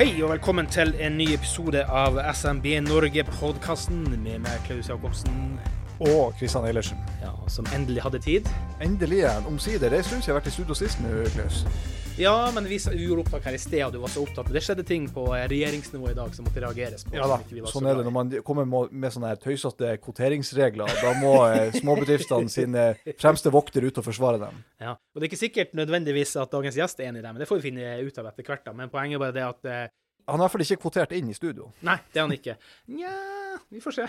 Hei og velkommen til en ny episode av SMB Norge-podkasten med meg, Klaus Jacobsen, Og Kristian Eilertsen. ja, som endelig hadde tid. Endelig igjen, omsider. Det er en stund siden jeg har vært i studio sist nå, Klaus. Ja, men vi, vi gjorde opptak her i sted, og du var så opptatt. Det skjedde ting på eh, regjeringsnivå i dag som måtte reageres på. Ja da, sånn er det når man kommer med sånne her tøysete kvoteringsregler. Da må eh, småbedriftene sine fremste vokter ut og forsvare dem. Ja. Og det er ikke sikkert nødvendigvis at dagens gjest er enig i det, men det får vi finne ut av etter hvert. da. Men poenget er bare det at eh, Han er i hvert fall ikke kvotert inn i studio. Nei, det er han ikke. Nja, vi får se.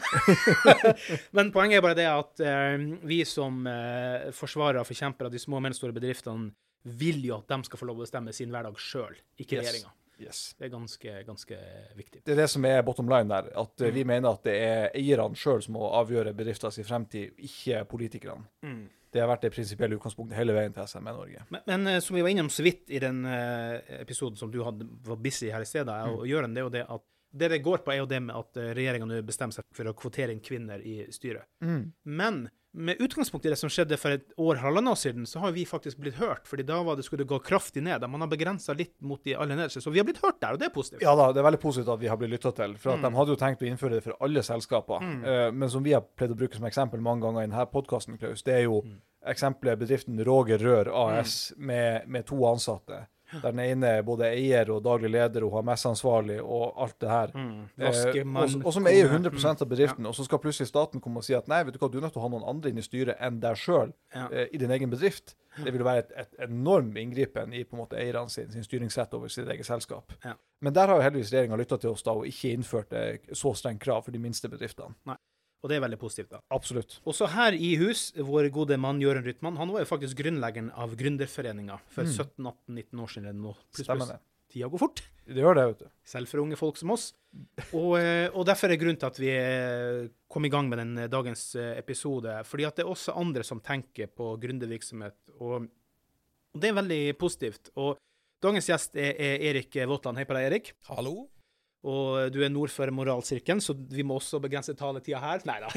Men poenget er bare det at eh, vi som eh, forsvarere og forkjempere av de små og mellomstore bedriftene vil jo at de skal få lov å bestemme sin hverdag sjøl, ikke Yes. regjeringa. Yes. Det er ganske, ganske viktig. Det er det som er bottom line der. At mm. vi mener at det er eierne sjøl som må avgjøre bedriftens fremtid, ikke politikerne. Mm. Det har vært det prinsipielle utgangspunktet hele veien til SME Norge. Men, men eh, som vi var innom så vidt i den eh, episoden som du hadde, var busy her i stedet, Mm. og Jørgen, det er jo det at det det går på, er jo det med at regjeringa nå bestemmer seg for å kvotere inn kvinner i styret. Mm. Men med utgangspunkt i det som skjedde for et år, halvannet år siden, så har vi faktisk blitt hørt. fordi da var det skulle gå kraftig ned. Man har begrensa litt mot de aller nederste. Så vi har blitt hørt der, og det er positivt. Ja da, det er veldig positivt at vi har blitt lytta til. For at Mm. De hadde jo tenkt å innføre det for alle selskaper. Mm. Uh, men som vi har pleid å bruke som eksempel mange ganger i denne podkasten, Klaus, det er jo Mm. eksempelet bedriften Roger Rør AS med, med to ansatte. Der den ene er både eier og daglig leder og HMS-ansvarlig og alt det her. Mm. Eh, Vaskemann, og, og som eier 100% av bedriften, og så skal plutselig staten komme og si at nei, vet du hva, du er nødt til å ha noen andre inn i styret enn deg sjøl Ja. eh, i din egen bedrift. Det vil være et, et enorm inngripen i på en måte eierne sin, sin styringsrett over sitt eget selskap. Ja. Men der har jo heldigvis regjeringa lytta til oss da og ikke innført eh, så strengt krav for de minste bedriftene. Og det er veldig positivt. da. Absolutt. Også her i hus, vår gode mann Jørund Rytman, han var jo faktisk grunnleggeren av Gründerforeninga for Mm. 17-18-19 år siden. Nå. Pluss, Stemmer det. Tida går fort. Det gjør det, vet du. selv for unge folk som oss. Og, eh, og derfor er grunnen til at vi eh, kom i gang med den eh, dagens episode. Fordi at det er også andre som tenker på gründervirksomhet, og, og det er veldig positivt. Og dagens gjest er, er Erik Våtland. Hei på deg, Erik. Hallo? Og du er nord for moralsirkelen, så vi må også begrense taletida her. Nei da.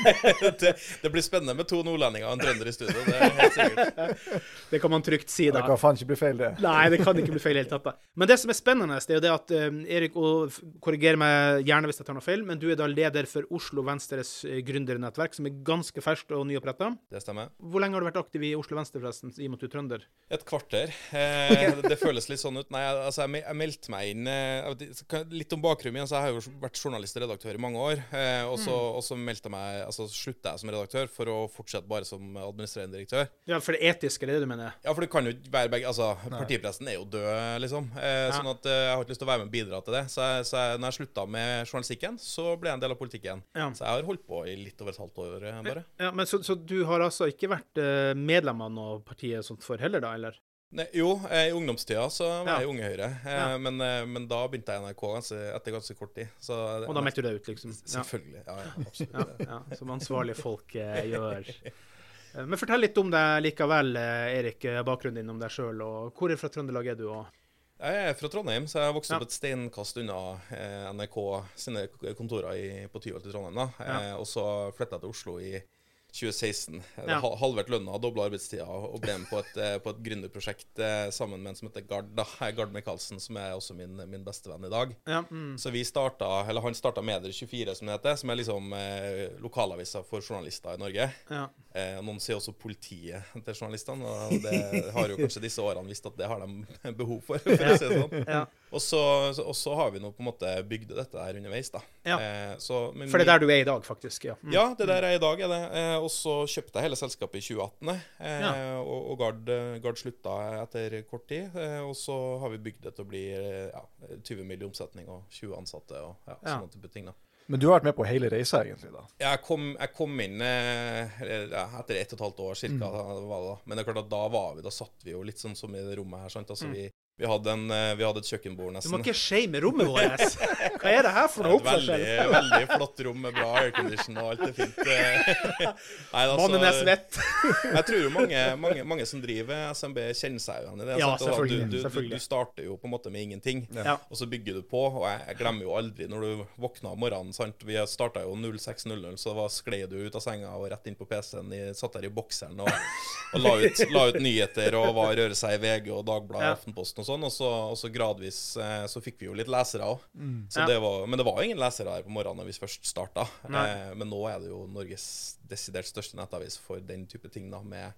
det, det blir spennende med to nordlendinger og en trønder i studio. Det er helt sikkert. Det kan man trygt si, da. Det kan faen ikke bli feil, det. Nei, det kan ikke bli feil i det hele tatt. da. Men det som er spennende, det er jo det at um, Erik, og korriger meg gjerne hvis jeg tar noe feil, men du er da leder for Oslo Venstres eh, gründernettverk, som er ganske ferskt og nyoppretta. Det stemmer. Hvor lenge har du vært aktiv i Oslo Venstre, forresten, i og med at du er trønder? Et kvarter. Eh, Det føles litt sånn ut. Nei, altså, jeg, jeg meldte meg inn eh, ikke, Litt om bakgrunnen min. Altså, jeg har jo vært journalist og redaktør i mange år. Eh, og, så, og så meldte jeg meg Altså slutta jeg som redaktør for å fortsette bare som administrerende direktør. Ja, for det etiske, er det det du mener? Ja, for det kan jo ikke være begge Altså, partipressen er jo død, liksom. Eh, Ja. Sånn at eh, jeg har ikke lyst til å være med og bidra til det. Så, jeg, så jeg, når jeg slutta med journalistikken, så ble jeg en del av politikken. Ja. Så jeg har holdt på i litt over et halvt år, eh, bare. Ja, men så, så du har altså ikke vært eh, medlem av noe parti sånt for heller, da, eller? Nei, jo, eh, i ungdomstida så var Ja. jeg Unge Høyre. Eh, Ja. men, eh, men da begynte jeg i NRK ganske, etter ganske kort tid. Så, Og da meldte du deg ut, liksom? Selvfølgelig. Ja, ja, absolutt. Ja, ja, som ansvarlige folk eh, gjør. Eh, Men fortell litt om deg likevel, eh, Erik. eh, Bakgrunnen din om deg sjøl. Hvor fra Trøndelag er du? Og... Jeg er fra Trondheim, så jeg vokste Ja. opp et steinkast unna eh, NRK sine kontorer i, på Tyholt i Trondheim. da. Ja. Eh, og så flytta jeg til Oslo i 2016. Ja. Halvert lønna, dobla arbeidstida og ble med på et, eh, på et gründerprosjekt eh, sammen med en som heter Gard. da. Gard Michaelsen, som er også min, min bestevenn i dag. Ja, mm. Så vi starta, eller han starta Medier24, som det heter, som er liksom eh, lokalavisa for journalister i Norge. ja. Eh, noen sier også politiet til journalistene, og det har jo kanskje disse årene visst at det har de behov for. for å si det sånn. ja. Og så, og så har vi nå på en måte bygd dette her underveis, da. Ja. Eh, så, men For det er der du er i dag, faktisk. Ja. Mm. Ja, det der er i dag, er det. Eh, og så kjøpte jeg hele selskapet i 2018, eh, Ja. og, og Gard, Gard slutta etter kort tid. Eh, og så har vi bygd det til å bli eh, ja, 20 mill. i omsetning og 20 ansatte og ja, Ja. sånne type ting. da. Men du har vært med på hele reisa, egentlig, da. Jeg kom, jeg kom inn eh, ja, etter ett og et halvt år cirka. Mm. Men det er klart at da var vi, da satt vi jo litt sånn som i det rommet her. sant? Altså Mm. vi, vi, hadde en, eh, vi hadde et kjøkkenbord nesten. Du må ikke shame rommet vårt! Hva er det her for noe oppførsel? veldig, veldig flott rom med bra aircondition og alt er fint. Nei, altså, Mannen er svett. Jeg tror jo mange, mange, mange som driver SMB, kjenner seg igjen i det. Ja, selvfølgelig, Du, du, selvfølgelig. du starter jo på en måte med ingenting, Ja. og så bygger du på. Og jeg, jeg glemmer jo aldri når du våkna om morgenen. sant? Vi starta jo 06.00, så da sklei du ut av senga og rett inn på PC-en. i- Satt der i bokseren og, og la, ut, la ut nyheter og var røre seg i VG og Dagbladet Ja. og Aftenposten og sånn. Og så, og så gradvis eh, så fikk vi jo litt lesere òg. Mm. Ja. det var, men det var ingen lesere her på morgenen da vi først starta. Eh, men nå er det jo Norges desidert største nettavis for den type ting, da, med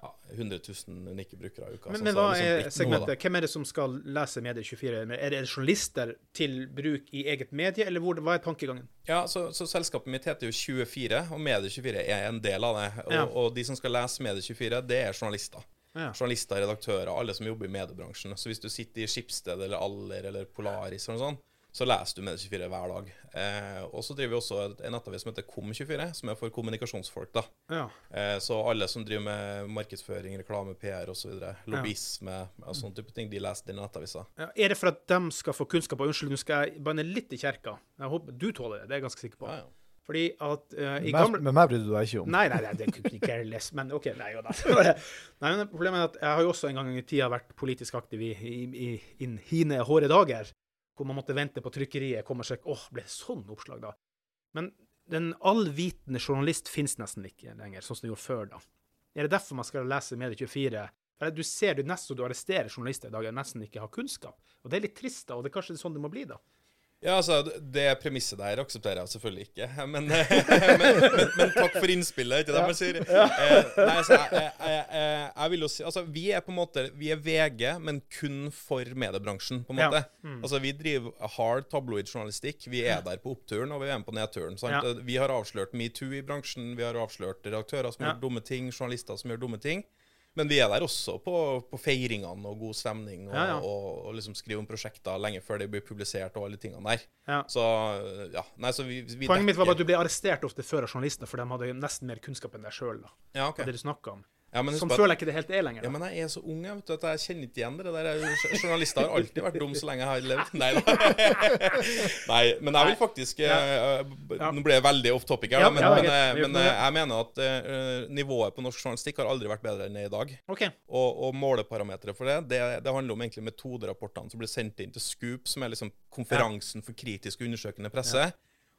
ja, 100 000 unike brukere i uka. Men, men hva har liksom er segmentet? noe. Hvem er det som skal lese Medie24? Er det journalister til bruk i eget medie, eller hvor, hva er tankegangen? Ja, så, så selskapet mitt heter jo 24, og Medie24 er en del av det. Og, Ja. og de som skal lese Medie24, det er journalister. Ja. Journalister, redaktører, alle som jobber i mediebransjen. Så hvis du sitter i Skipsted eller Aller eller Polaris eller noe sånt, så leser du Medie24 hver dag. Eh, og så driver vi også en nettavis som heter Kom24, som er for kommunikasjonsfolk. da. Ja. Eh, Så alle som driver med markedsføring, reklame, PR osv., lobbyisme og sånne type ting, de leser den nettavisa. Ja, Er det for at de skal få kunnskap? Og unnskyld, nå skal jeg banne litt i kjerka. Jeg håper du tåler det, det er jeg ganske sikker på. Ja, ja. Fordi at uh, i Men gamle... men meg brydde du deg ikke om. Nei, nei, nei, det kunne ikke jeg careless, men OK. Nei, jo da. Nei, men problemet er at jeg har jo også en gang i tida vært politisk aktiv i, i, i, i hine hårde dager, hvor man måtte vente på trykkeriet, komme og sjekke åh, ble det sånn oppslag da? Men den allvitende journalist finnes nesten ikke lenger, sånn som det gjorde før da. Er det derfor man skal lese Medie24? For du ser du nesten du arresterer journalister i dag, og nesten ikke har kunnskap. Og det er litt trist, da, og det er kanskje sånn det må bli, da. Ja, altså, Det premisset der aksepterer jeg selvfølgelig ikke. Men, men, men, men takk for innspillet, ikke det man sier? Eh, nei, altså, jeg, jeg, jeg, jeg vil jo si Altså, vi er på en måte Vi er VG, men kun for mediebransjen, på en Ja. måte. Altså, Vi driver hard tabloid-journalistikk. Vi er der på oppturen, og vi er med på nedturen. sant? Ja. Vi har avslørt metoo i bransjen, vi har avslørt redaktører som Ja. gjør dumme ting, journalister som gjør dumme ting. Men vi er der også på, på feiringene og god stemning, og, Ja, ja. og, og liksom skrive om prosjekter lenge før det blir publisert, og alle de tingene der. Ja. Så ja, nei, så vi, vi Poenget mitt var bare at du ble arrestert ofte før av journalister, for de hadde nesten mer kunnskap enn deg sjøl. ja, okay. Det du om. Ja, men husk Sånn føler jeg ikke det helt er lenger. ja, men jeg er så ung jeg vet du, at jeg kjenner ikke igjen det der. Journalister har alltid vært dum så lenge jeg har levd. Nei da. Nei, men jeg vil faktisk ja. Ja. Nå ble jeg veldig off topic her, men, men, eh, Vi- men eh, jeg mener at uh, nivået på norsk journalistikk har aldri vært bedre enn det er i dag. Okay. Og, og måleparameteret for det, det, det handler om egentlig metoderapportene som blir sendt inn til Scoop, som er liksom konferansen for kritisk og undersøkende presse.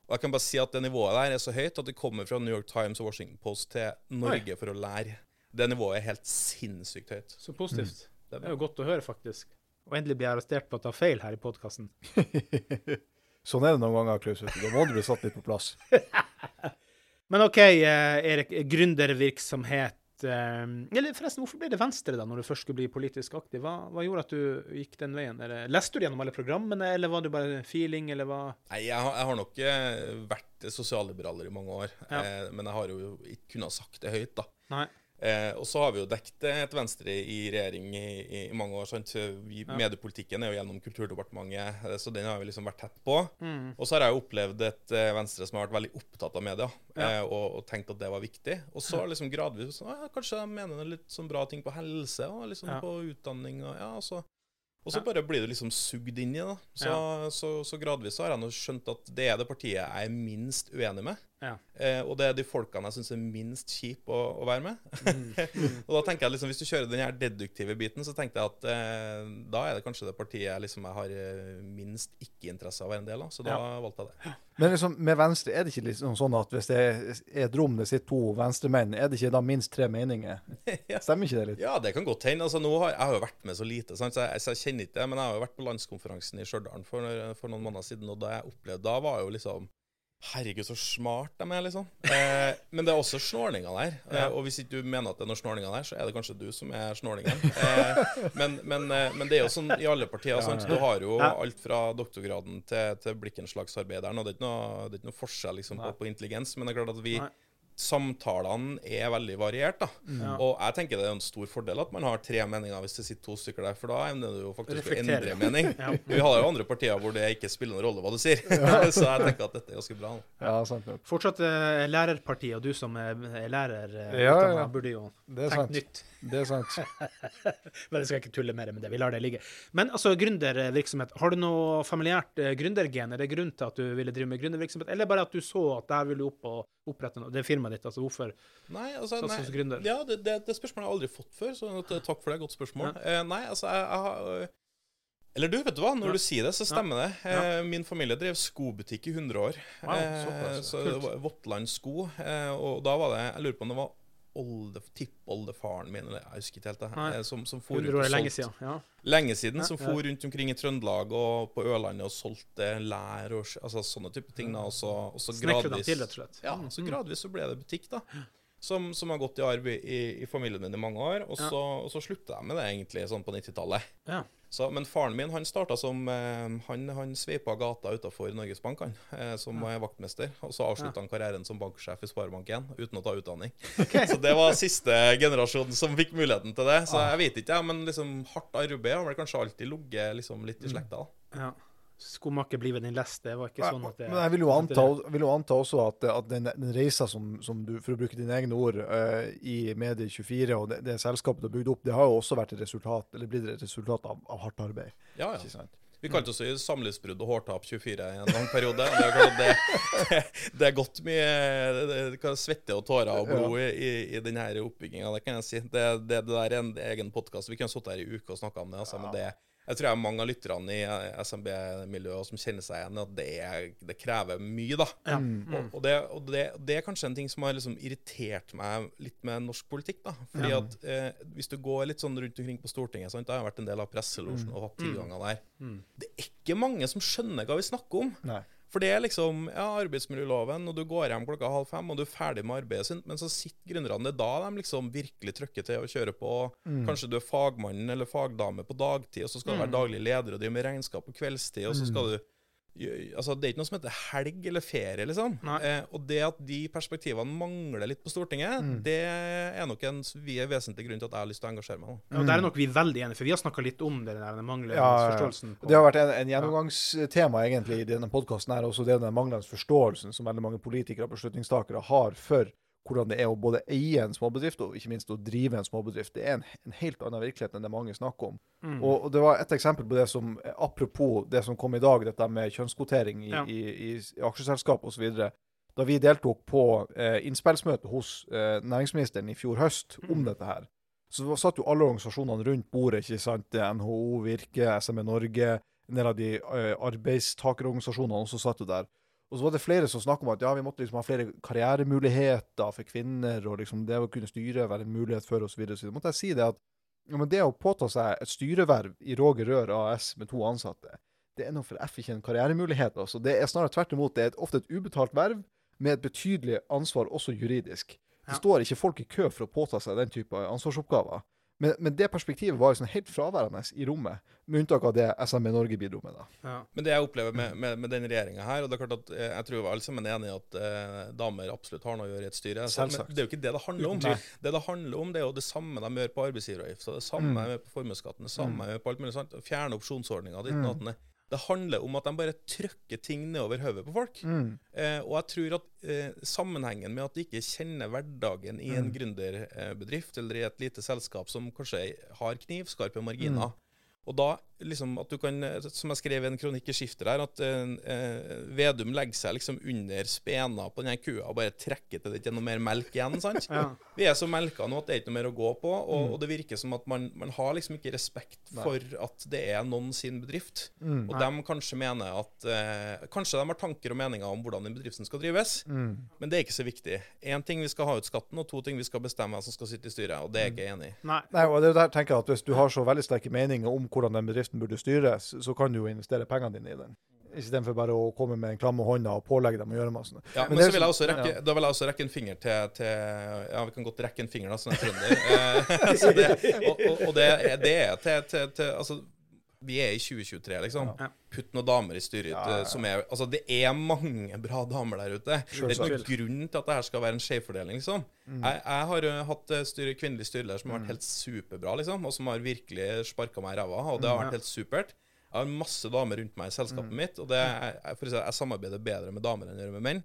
Og jeg kan bare si at det nivået der er så høyt at det kommer fra New York Times og Washington Post til Norge for å lære. Det nivået er helt sinnssykt høyt. Så positivt. Det er Det er jo godt å høre, faktisk. Og endelig blir jeg arrestert på å ta feil her i podkasten. Sånn er det noen ganger, Klaus. Da må du bli satt litt på plass. Men OK, eh, Erik. Gründervirksomhet eh, Eller forresten, hvorfor ble det Venstre, da, når du først skulle bli politisk aktiv? Hva, hva gjorde at du gikk den veien? Eller, leste du gjennom alle programmene, eller var det bare feeling, eller hva? Nei, jeg har, jeg har nok eh, vært sosialliberaler i mange år, Ja. men jeg har jo ikke kunnet ha sagt det høyt, da. Nei. Eh, og så har vi jo dekket et Venstre i regjering i, i, i mange år. sant? Vi, Ja. Mediepolitikken er jo gjennom Kulturdepartementet, eh, så den har vi liksom vært tett på. Mm. Og så har jeg jo opplevd et eh, Venstre som har vært veldig opptatt av media, Ja. eh, og, og tenkt at det var viktig. Og så liksom gradvis sånn, ja, Kanskje jeg mener litt sånn bra ting på helse og liksom Ja. på utdanning. Og, ja, og så, og så Ja. bare blir du liksom sugd inn i det. Så, så, så gradvis så har jeg nå skjønt at det er det partiet jeg er minst uenig med. Ja. Eh, og det er de folkene jeg syns er minst kjip å, å være med. Mm. og da tenker jeg liksom, Hvis du kjører den her deduktive biten, så tenkte jeg at eh, da er det kanskje det partiet jeg liksom jeg har eh, minst ikke-interesse av å være en del av. Så da valgte jeg det. Men liksom, med Venstre, er det ikke liksom sånn at hvis det er et rom det sitter to venstremenn, er det ikke da minst tre meninger? Stemmer ikke det litt? Ja, det kan godt hende. Altså, har, jeg har jo vært med så lite, sant? så jeg, så jeg kjenner ikke det. Men jeg har jo vært på landskonferansen i Stjørdal for, for noen måneder siden, og da jeg opplevde Da var jo liksom Herregud, så smart de er, liksom. Eh, men det er også snorninger der. Eh, og hvis ikke du mener at det er noen snorninger der, så er det kanskje du som er snålingen. Eh, men, men, eh, men det er jo sånn i alle partier. sant? Du har jo alt fra doktorgraden til, til blikkenslagsarbeideren. Og det er ikke noe, det er ikke noe forskjell liksom, på, på intelligens. Men det er klart at vi Nei. Samtalene er veldig variert. da. Ja. Og jeg tenker det er en stor fordel at man har tre meninger hvis det sitter to stykker der, for da evner du jo faktisk å endre mening. Ja. Vi har jo andre partier hvor det ikke spiller noen rolle hva du sier. Så jeg tenker at dette er ganske bra. Ja, sant. Fortsatt uh, lærerpartiet, og du som er er lærer, uh, Ja, ja. burde jo Det er tenkt nytt. Det er sant. Men jeg skal ikke tulle mer med det. Vi lar det ligge. Men altså, gründervirksomhet. Har du noe familiært uh, gründergen? Er det grunn til at du ville drive med gründervirksomhet, eller bare at du så at der vil du opp og opprette noe? Det er firmaet ditt, altså hvorfor? Nei, altså, Satser nei, som gründer. Ja, det, det, det spørsmålet har jeg aldri fått før, så takk for det. Godt spørsmål. Eh, nei, altså, jeg, jeg har øh, Eller du, vet du hva? Når Ja. du sier det, så stemmer det. Ja. Eh, min familie drev skobutikk i 100 år. Wow, eh, så det var Våtland sko. Eh, og da var det Jeg lurer på om det var olde, tippoldefaren min, eller jeg husker ikke helt det, eh, som, som for rundt og solgte lenge siden. Ja. Lenge siden, Ja, som ja. for rundt omkring i Trøndelag og på Ørlandet og solgte lær og altså, sånne type ting. da, Og så, og så gradvis til, rett og slett. ja, Mm, så mm. gradvis så ble det butikk, da. Som, som har gått i arv i, i familien min i mange år. Og Ja. så, og så slutta jeg med det egentlig sånn på 90-tallet. Ja. Så, men faren min han starta som eh, Han, han sveipa gata utafor Norges Bank han, eh, som ja. vaktmester. Og så avslutta han karrieren som banksjef i Sparebank1 uten å ta utdanning. Så det var siste generasjon som fikk muligheten til det. Så Ah. jeg vet ikke, ja, men liksom hardt arbeid har vel kanskje alltid ligget liksom, litt i slekta. da. Ja. Skomaker blir ved din lest. Det var ikke sånn at det Men jeg vil jo anta, vil jo anta også at, at den, den reisa som, som du, for å bruke dine egne ord, uh, i Medie24 og det, det selskapet du har bygd opp, det har jo også vært et resultat, eller blitt et resultat av, av hardt arbeid. Ja, Ikke ja. sant? Vi kalte oss samlivsbrudd og hårtap 24 i en lang periode. Det er, klart det, det, er godt mye det, er svette og tårer og blod i, i, i denne oppbygginga, det kan jeg si. Det, det, det der er en egen podkast. Vi kunne sittet her i uke og snakka om det. Altså, men det jeg tror jeg mange av lytterne i SMB-miljøet som kjenner seg igjen, at det, er, det krever mye, da. Ja. Mm. Og, Og, det, og det, det er kanskje en ting som har liksom irritert meg litt med norsk politikk. da. Fordi Ja. at eh, Hvis du går litt sånn rundt omkring på Stortinget, sant? jeg har vært en del av presselosjen og hatt tilganger der, Mm. det er ikke mange som skjønner hva vi snakker om. Nei. For det er liksom ja, arbeidsmiljøloven, og du går hjem klokka halv fem, og du er ferdig med arbeidet sitt, men så sitter gründerne. Det er da de liksom virkelig trykker til å kjøre på. Mm. Kanskje du er fagmannen eller fagdame på dagtid, og så skal du være daglig leder og drive med regnskap på kveldstid, og så skal du gjø- Altså, Det er ikke noe som heter helg eller ferie, liksom. Eh, og det at de perspektivene mangler litt på Stortinget, det er nok en vi er vesentlig grunn til at jeg har lyst til å engasjere meg. Ja, og Der er nok vi veldig enige, for vi har snakka litt om det der, den manglende Ja, forståelsen. på- Det har vært en, en gjennomgangstema egentlig i denne podkasten her, også det den manglende forståelsen som veldig mange politikere og beslutningstakere har for hvordan det er å både eie en småbedrift og ikke minst å drive en småbedrift. Det er en, en helt annen virkelighet enn det mange snakker om. Mm. Og, og det var et eksempel på det som, apropos det som kom i dag, dette med kjønnskvotering i, Ja. i, i, i aksjeselskap osv. Da vi deltok på eh, innspillsmøte hos eh, næringsministeren i fjor høst Mm. om dette her, så satt jo alle organisasjonene rundt bordet, ikke sant? NHO, Virke, SME Norge, en del av de eh, arbeidstakerorganisasjonene også satt jo der. Og så var det flere som snakket om at ja, vi måtte liksom ha flere karrieremuligheter for kvinner, og liksom det å kunne styre være en mulighet for oss, videre. Så da måtte jeg si det at ja, men det å påta seg et styreverv i Roger Rør AS med to ansatte, det er noe for F ikke en karrieremulighet. Altså. Det er snarere tvert imot. Det er ofte et ubetalt verv med et betydelig ansvar, også juridisk. Det står ikke folk i kø for å påta seg den type ansvarsoppgaver. Men, men det perspektivet var sånn helt fraværende i rommet, med unntak av det SME Norge bidro med. da. Ja. Men det jeg opplever med, med, med den regjeringa her, og det er klart at eh, jeg tror alle sammen er enig i at eh, damer absolutt har noe å gjøre i et styre. Så, Selvsagt. men det er jo ikke det det handler om. Nei. Det det handler om, det er jo det samme de gjør på arbeidsgiveravgifta, så Det samme Mm. de gjør på formuesskatten, det samme de gjør på alt mulig sånt. Fjerne opsjonsordninga ditt Mm. Det handler om at de bare trykker ting nedover hodet på folk. Mm. Eh, og jeg tror at eh, sammenhengen med at de ikke kjenner hverdagen i en Mm. gründerbedrift eller i et lite selskap som kanskje har knivskarpe marginer, og da liksom at du kan, som jeg skrev i en kronikk i Skifter her, at eh, eh, Vedum legger seg liksom under spena på denne kua og bare trekker til det ikke er noe mer melk igjen. sant? Ja. Vi er så melka nå at det er ikke noe mer å gå på, og, Mm. og det virker som at man, man har liksom ikke respekt Nei. for at det er noen sin bedrift. Mm. Og de kanskje mener at eh, Kanskje de har tanker og meninger om hvordan den bedriften skal drives, Mm. men det er ikke så viktig. Én ting vi skal ha ut skatten, og to ting vi skal bestemme hvem som skal sitte i styret, og det er jeg ikke enig i. Nei. Nei, og det der tenker jeg at Hvis du har så veldig sterke meninger om hvordan den bedriften burde styres, så kan du jo investere pengene dine i den. Istedenfor bare å komme med en klamme hånda og pålegge dem å gjøre masse. Ja, Men men, så vil jeg også rekke, ja. da vil jeg også rekke en finger til, til Ja, vi kan godt rekke en finger, da, som er trønder. Eh, så det, og og, og det, det er til, til, til Altså, vi er i 2023, liksom. Ja. Putt noen damer i styret. Ja, ja, ja. Som er, altså, det er mange bra damer der ute. Det er ikke noen grunn til at det her skal være en skjevfordeling, liksom. Mm. Jeg, jeg har uh, hatt uh, styre, kvinnelig styreleder som har vært helt superbra, liksom. Og som har virkelig sparka meg i ræva. Og det har Mm. vært helt supert. Jeg har masse damer rundt meg i selskapet mitt, og det jeg, jeg, for å si jeg samarbeider bedre med damer enn jeg gjør med menn.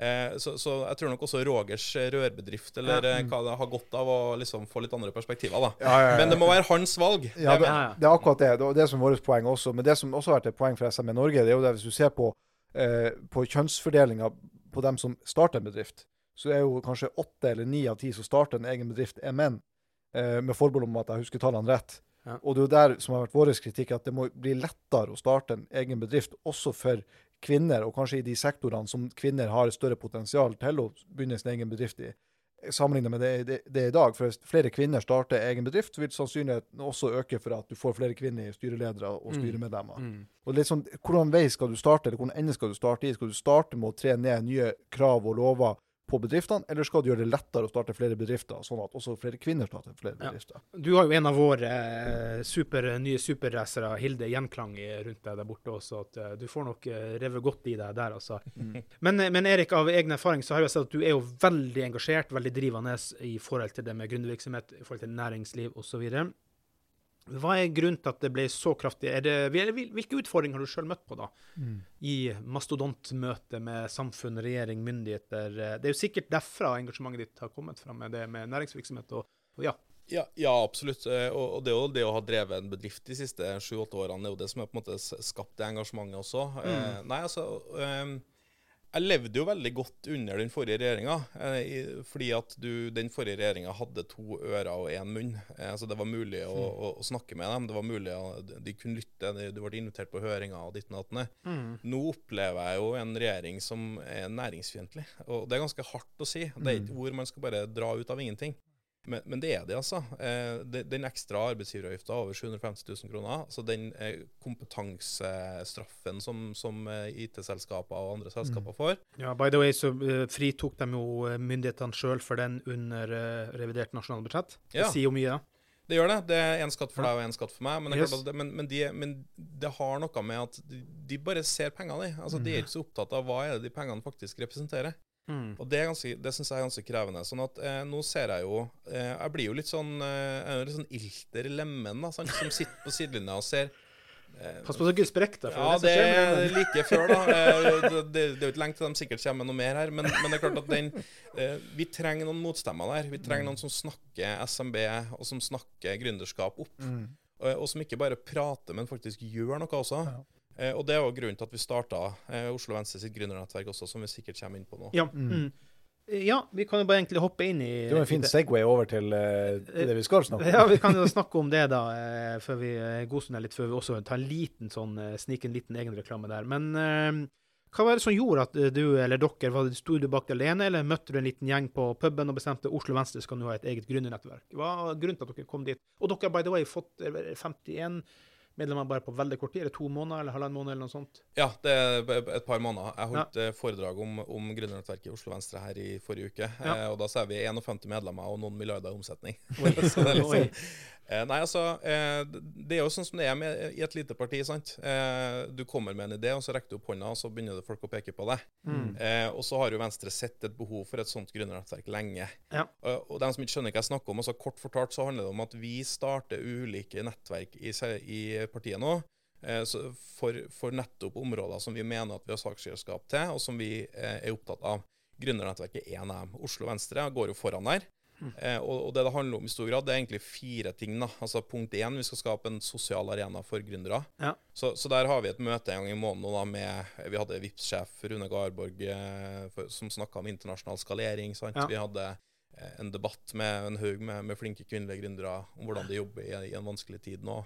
Eh, så, så jeg tror nok også Rogers eh, rørbedrift eller ja. hva det har godt av å liksom få litt andre perspektiver. da. Ja, ja, ja. Men det må være hans valg. Ja, det, det er akkurat det. Det er det som er vårt poeng også. Men det som også har vært et poeng for SME Norge, det er jo det hvis du ser på, eh, på kjønnsfordelinga på dem som starter en bedrift, så er jo kanskje åtte eller ni av ti som starter en egen bedrift, er menn. Eh, med forbehold om at jeg husker tallene rett. Ja. Og det er jo der som har vært vår kritikk, at det må bli lettere å starte en egen bedrift, også for kvinner, og kanskje i de sektorene som kvinner har større potensial til å begynne sin egen bedrift i sammenlignet med det, det, det er i dag. For hvis flere kvinner starter egen bedrift, vil sannsynligheten også øke for at du får flere kvinnelige styreledere og Mm. styremedlemmer. Mm. Og litt sånn, Hvordan vei skal du starte, eller hvordan ende skal du starte i? Skal du starte med å tre ned nye krav og lover på bedriftene, eller skal du gjøre det lettere å starte flere bedrifter, sånn at også flere kvinner starter flere Ja. bedrifter? Du har jo en av våre eh, super, nye superracere, Hilde Gjenklang, rundt deg der borte også. at eh, Du får nok eh, revet godt i deg der, altså. Mm. Men, men Erik, av egen erfaring så har jeg sett at du er jo veldig engasjert, veldig drivende i forhold til det med gründervirksomhet, i forhold til næringsliv osv. Hva er grunnen til at det ble så kraftig? Er det, hvilke utfordringer har du sjøl møtt på da? I mastodontmøte med samfunn, regjering, myndigheter? Det er jo sikkert derfra engasjementet ditt har kommet fram med det med næringsvirksomhet. og, og ja. Ja, ja, absolutt. Eh, Og, det er jo det å ha drevet en bedrift de siste sju-åtte årene, det er jo det som har skapt det engasjementet også. Eh, nei, altså eh, Jeg levde jo veldig godt under den forrige regjeringa, eh, fordi at du, den forrige regjeringa hadde to ører og én munn. Eh, så det var mulig å, å, å snakke med dem. Det var mulig å, De kunne lytte. de- Du ble invitert på høringer og ditt og datten. Nå opplever jeg jo en regjering som er næringsfiendtlig. Og det er ganske hardt å si. Det er ikke ord man skal bare dra ut av ingenting. Men, men det er det, altså. Eh, den ekstra arbeidsgiveravgifta over 750 000 kroner, altså den eh, kompetansestraffen som, som eh, IT-selskaper og andre selskaper får Ja, by the way, så fritok de jo myndighetene sjøl for den under revidert nasjonalbudsjett. Det Ja. sier jo mye, da. Det gjør det. Det er én skatt for deg og én skatt for meg. Men det, Yes. det, men, men, de, men det har noe med at de, de bare ser pengene, de. Altså, De er ikke så opptatt av hva er det de pengene faktisk representerer. Mm. Og det, er ganske, det syns jeg er ganske krevende. Sånn at eh, nå ser jeg jo eh, Jeg blir jo litt sånn eh, jeg er litt sånn ilter i lemmen, da, sant? som sitter på sidelinja og ser eh, Pass på så du ikke sprekker deg. Ja, det, det er like før, da. Eh, Det, det, er jo ikke lenge til de sikkert kommer med noe mer her. Men, men det er klart at den eh, Vi trenger noen motstemmer der. Vi trenger noen som snakker SMB, og som snakker gründerskap opp. Mm. Og, og som ikke bare prater, men faktisk gjør noe også. Eh, og det er jo grunnen til at vi starta eh, Oslo Venstre sitt gründernettverk også, som vi sikkert kommer inn på nå. Ja. Mm. ja, vi kan jo bare egentlig hoppe inn i Det var en fin Segway over til uh, det vi skal snakke om. Ja, vi kan jo snakke om det, da, uh, før vi uh, godstunder litt, før vi også tar en liten sånn, eh, snike en liten egenreklame der. Men eh, hva var det som gjorde at eh, du eller dere, var sto du bak alene, eller møtte du en liten gjeng på puben og bestemte Oslo Venstre skal nå ha et eget gründernettverk? Hva var grunnen til at dere kom dit? Og dere har by the way fått eh, 51 medlemmer bare på veldig kort tid? Er det to måneder eller halvannen måned eller noe sånt? Ja, det er et par måneder. Jeg holdt ja. foredrag om, om gründernettverket i Oslo Venstre her i forrige uke. Ja. Eh, og da er vi 51 medlemmer og noen milliarder i omsetning. Oi. så det er eh, Nei, altså eh, Det er jo sånn som det er med, i et lite parti. sant? Eh, du kommer med en idé, og så rekker du opp hånda, og så begynner det folk å peke på deg. Mm. Eh, og så har jo Venstre sett et behov for et sånt gründernettverk lenge. Ja. Eh, og dem som ikke skjønner hva jeg snakker om, altså kort fortalt så handler det om at vi starter ulike nettverk i, i partiet nå. eh, så for, for nettopp områder som vi mener at vi har saksselskap til, og som vi eh, er opptatt av. Gründernettverket er en av dem. Oslo Venstre går jo foran der. Eh, og, og det det handler om i stor grad, det er egentlig fire ting. da. Altså Punkt én, vi skal skape en sosial arena for gründere. Ja. Så, så der har vi et møte en gang i måneden da med Vi hadde Vipps-sjef Rune Garborg eh, for, som snakka om internasjonal skalering. sant? Ja. Vi hadde eh, en debatt med en haug med, med flinke kvinnelige gründere om hvordan de jobber i, i en vanskelig tid nå.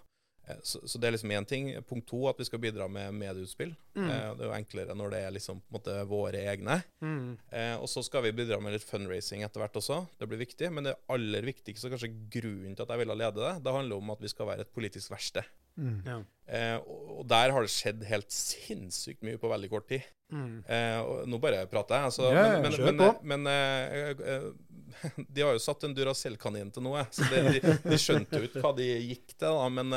Eh, Så, så det er liksom én ting. Punkt to at vi skal bidra med medieutspill. Mm. Eh, det er jo enklere når det er liksom på en måte våre egne. Mm. Eh, og så skal vi bidra med litt fundraising etter hvert også. Det blir viktig. Men det aller viktigste, og kanskje grunnen til at jeg ville lede det, det handler om at vi skal være et politisk verksted. Mm. Ja. Eh, og, og der har det skjedd helt sinnssykt mye på veldig kort tid. Mm. Eh, og nå bare prater jeg. Altså, Ja, men, men men, men, de har jo satt en Duracell-kanin til noe, så det, de, de skjønte jo ikke hva de gikk til. da, Men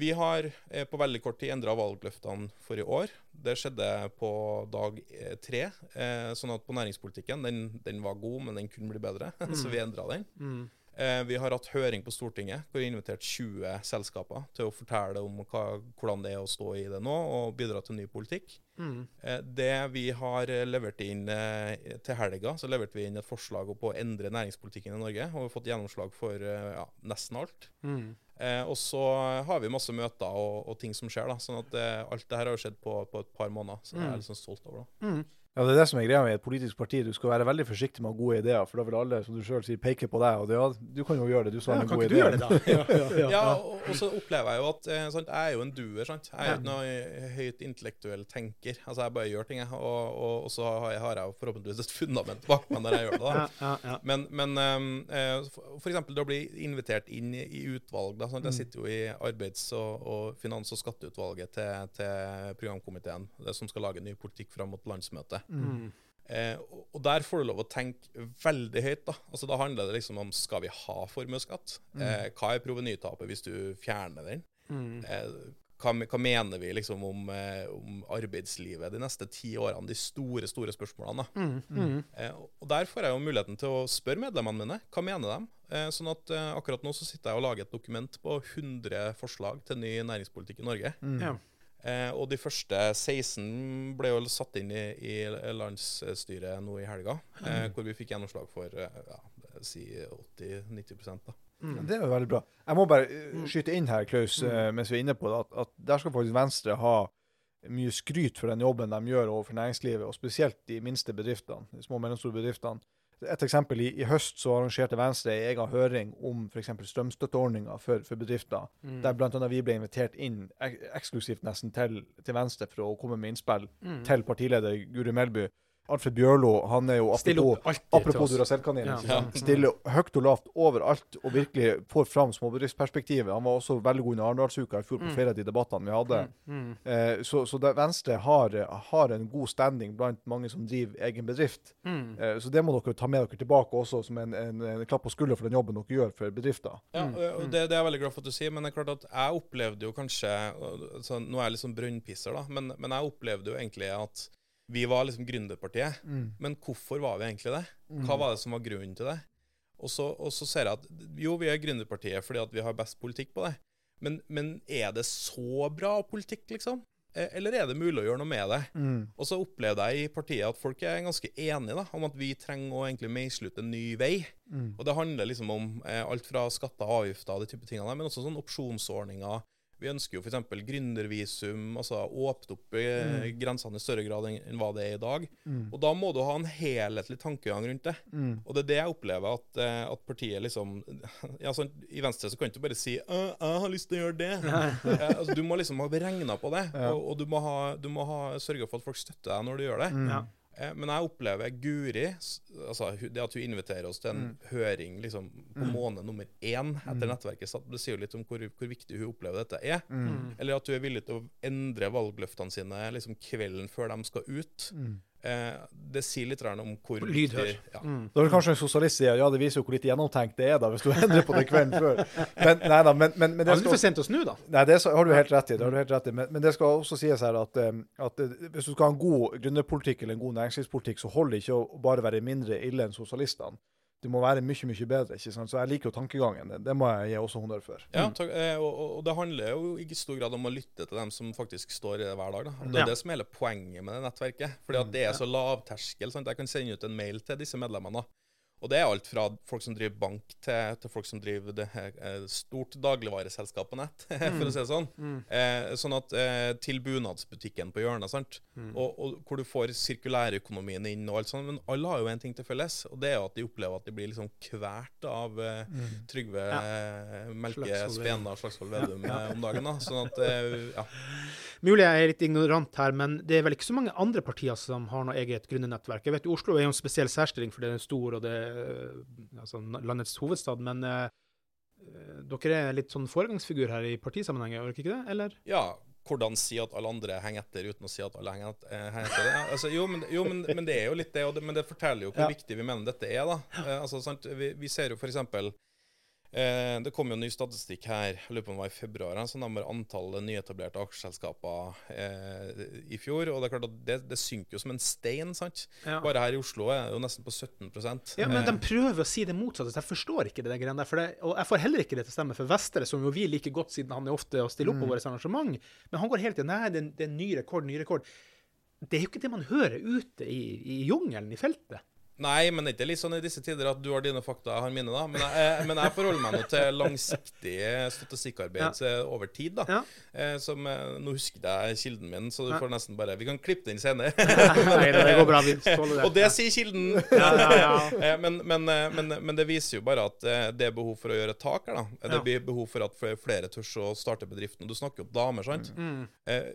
vi har eh, på veldig kort tid endra valgløftene for i år. Det skjedde på dag eh, tre. Eh, sånn at på næringspolitikken, den, den var god, men den kunne bli bedre. så vi endra den. Mm. Eh, vi har hatt høring på Stortinget hvor vi har invitert 20 selskaper til å fortelle om hva, hvordan det er å stå i det nå, og bidra til ny politikk. Mm. Eh, det vi har eh, levert inn til helga, så leverte vi inn et forslag om å endre næringspolitikken i Norge. Og vi har fått gjennomslag for ja, nesten alt. Mm. Og så har vi masse møter og, og ting som skjer. da, sånn at alt det her har skjedd på, på et par måneder. Så det er jeg litt sånn stolt over. da. Mm. Ja, Det er det som er greia med et politisk parti. Du skal være veldig forsiktig med å ha gode ideer, for da vil alle som du selv sier, peke på deg. Og det, ja, du kan jo gjøre det, du som Ja, har en kan god ikke idé. du gjøre det, da? Ja, ja, ja. Ja, og, og så opplever jeg jo at eh, sant, jeg er jo en duer. sant? Jeg er jo ikke noe høyt intellektuell tenker. Altså, Jeg bare gjør ting, jeg. Og, og, og så har jeg, har jeg jo forhåpentligvis et fundament bak meg når jeg gjør det. da. Ja, ja, ja. Men, men um, f.eks. for, for eksempel det å bli invitert inn i, i utvalg. Da, sant? Jeg sitter jo i arbeids- og, og finans- og skatteutvalget til, til programkomiteen, det som skal lage ny politikk fram mot landsmøtet. Mm. Eh, og, der får du lov å tenke veldig høyt. Da Altså da handler det liksom om skal vi ha formuesskatt. Eh, hva er provenytapet hvis du fjerner den? Mm. Eh, hva, hva mener vi liksom om, eh, om arbeidslivet de neste ti årene? De store store spørsmålene. da Mm. Mm. Eh, og Der får jeg jo muligheten til å spørre medlemmene mine hva mener de. Eh, sånn at Akkurat nå så sitter jeg og lager et dokument på 100 forslag til ny næringspolitikk i Norge. Mm. Ja. Eh, og de første 16 ble jo satt inn i, i landsstyret nå i helga, eh, hvor vi fikk gjennomslag for eh, ja, si 80-90 da. Mm. Det er jo veldig bra. Jeg må bare eh, skyte inn her, Klaus, mm. mens vi er inne på det, at, at der skal faktisk Venstre ha mye skryt for den jobben de gjør overfor næringslivet, og spesielt de minste bedriftene, de små og mellomstore bedriftene. Et eksempel, i, i høst så arrangerte Venstre en egen høring om f.eks. strømstøtteordninga for, for bedrifter, Mm. der bl.a. vi ble invitert inn ek eksklusivt nesten til, til Venstre for å komme med innspill Mm. til partileder Guri Melby. Alfred Bjørlo han er jo apropos, apropos. Duracell-kaninen. Ja. Stiller høyt og lavt overalt og virkelig får fram småbedriftsperspektivet. Han var også veldig god under Arendalsuka i fjor på Mm. flere av de debattene vi hadde. Mm. Eh, så så det, Venstre har, har en god standing blant mange som driver egen bedrift. Mm. Eh, så det må dere ta med dere tilbake også som en, en, en klapp på skulderen for den jobben dere gjør for bedrifter. Ja, Mm, og- det, det er jeg veldig glad for at du sier, men det er klart at jeg opplevde jo kanskje så Nå er jeg litt sånn brønnpisser, da, men, men jeg opplevde jo egentlig at vi var liksom gründerpartiet. Men hvorfor var vi egentlig det? Hva var det som var grunnen til det? Og så, og så ser jeg at jo, vi er gründerpartiet fordi at vi har best politikk på det. Men, men er det så bra politikk, liksom? Eh, Eller er det mulig å gjøre noe med det? Mm. Og så opplevde jeg i partiet at folk er ganske enige da, om at vi trenger å egentlig meisle ut en ny vei. Mm. Og det handler liksom om eh, alt fra skatter og avgifter og de type tingene, men også sånn opsjonsordninger. Vi ønsker jo f.eks. gründervisum, altså åpne opp mm. grensene i større grad enn hva det er i dag. Mm. Og da må du ha en helhetlig tankegang rundt det. Mm. Og det er det jeg opplever at, eh, at partiet liksom ja, sånn, I Venstre så kan du ikke bare si «Øh, 'Jeg har lyst til å gjøre det'. ja, altså, du må liksom ha regna på det, Ja. og, og du må, ha, du må ha, sørge for at folk støtter deg når du gjør det. Mm. Eh, Men jeg opplever Guri altså Det at hun inviterer oss til en høring liksom, på Mm. måned nummer én etter nettverket, satt, det sier jo litt om hvor, hvor viktig hun opplever dette er. Mm. Eller at hun er villig til å endre valgløftene sine liksom kvelden før de skal ut. Mm. Eh, det sier litt om hvor Lydhør. ja. Mm. Da vil kanskje en sosialist si ja, det viser jo hvor litt gjennomtenkt det er da, hvis du endrer på det kvelden før. Men, nei da, men, men, men det skal for sent å snu, da. Nei, det har du helt rett i. Det har du helt rett i. Men, men det skal også sies her at, eh, at eh, hvis du skal ha en god gründerpolitikk eller en god næringslivspolitikk, så holder det ikke å bare være mindre ille enn sosialistene. Det må være mye, mye bedre. ikke sant? Så jeg liker jo tankegangen. Det, det må jeg gi også honnør for. Ja, takk, eh, og, og- og det handler jo i stor grad om å lytte til dem som faktisk står i det hver dag. Da. Og Det er Ja. det som er hele poenget med det nettverket. Fordi at det er så lavterskel. Sant? Jeg kan sende ut en mail til disse medlemmene. da. Og det er alt fra folk som driver bank, til, til folk som driver det, eh, stort dagligvareselskap på nett, for å si det sånn. Mm. Eh, sånn at eh, Til bunadsbutikken på hjørnet, sant? Mm. Og, og hvor du får sirkulærøkonomien inn og alt sånt. Men alle har jo en ting til felles, og det er jo at de opplever at de blir liksom kvert av eh, Trygve Ja. eh, Melke. Spena Slagsvold Vedum ja. om dagen. da. Sånn at, eh, ja. Mulig jeg er litt ignorant her, men det er vel ikke så mange andre partier som har noe eget gründernettverk. Jeg vet Oslo er jo en spesiell særstilling, for det er stor, og det er altså, landets hovedstad. Men eh, eh, dere er litt sånn foregangsfigur her i partisammenheng, er dere ikke det? Eller? ja, hvordan si at alle andre henger etter uten å si at alle henger eh, henger etter. det. altså, jo, men, jo men, men det er jo litt det, og det, men det forteller jo hvor Ja. viktig vi mener dette er. da. Eh, altså, sant? Vi, vi ser jo f.eks. Eh, det kom jo ny statistikk her, jeg lurer på om det var i februar, som de antallet nyetablerte aksjeselskaper eh, i fjor. Og det er klart at det, det synker jo som en stein. sant? Ja. Bare her i Oslo er det jo nesten på 17 Ja, men Eh, de prøver å si det motsatte, så jeg forstår ikke det der greiene der. For det, og jeg får heller ikke det til å stemme for Vestre, som jo vi liker godt siden han er ofte å stille opp på våre arrangement. Men han går helt til nei, det, er- det er ny rekord, ny rekord. Det er jo ikke det man hører ute i, i jungelen, i feltet. Nei, men det er ikke litt sånn i disse tider at du har dine fakta, jeg har mine, da. Men jeg, men jeg forholder meg nå til langsiktig statistikkarbeid ja. over tid, da. Ja. Eh, som, eh, nå husker jeg kilden min, så du Ja. får nesten bare Vi kan klippe den senere. Nei, det går bra. Vi tåler det. Og det sier kilden! Ja, ja, ja. Eh, men, men, eh, men, men det viser jo bare at eh, det er behov for å gjøre et tak her, da. Eh, Det blir behov for at flere tør å starte bedriften. Du snakker jo om damer, sant. Mm. Eh,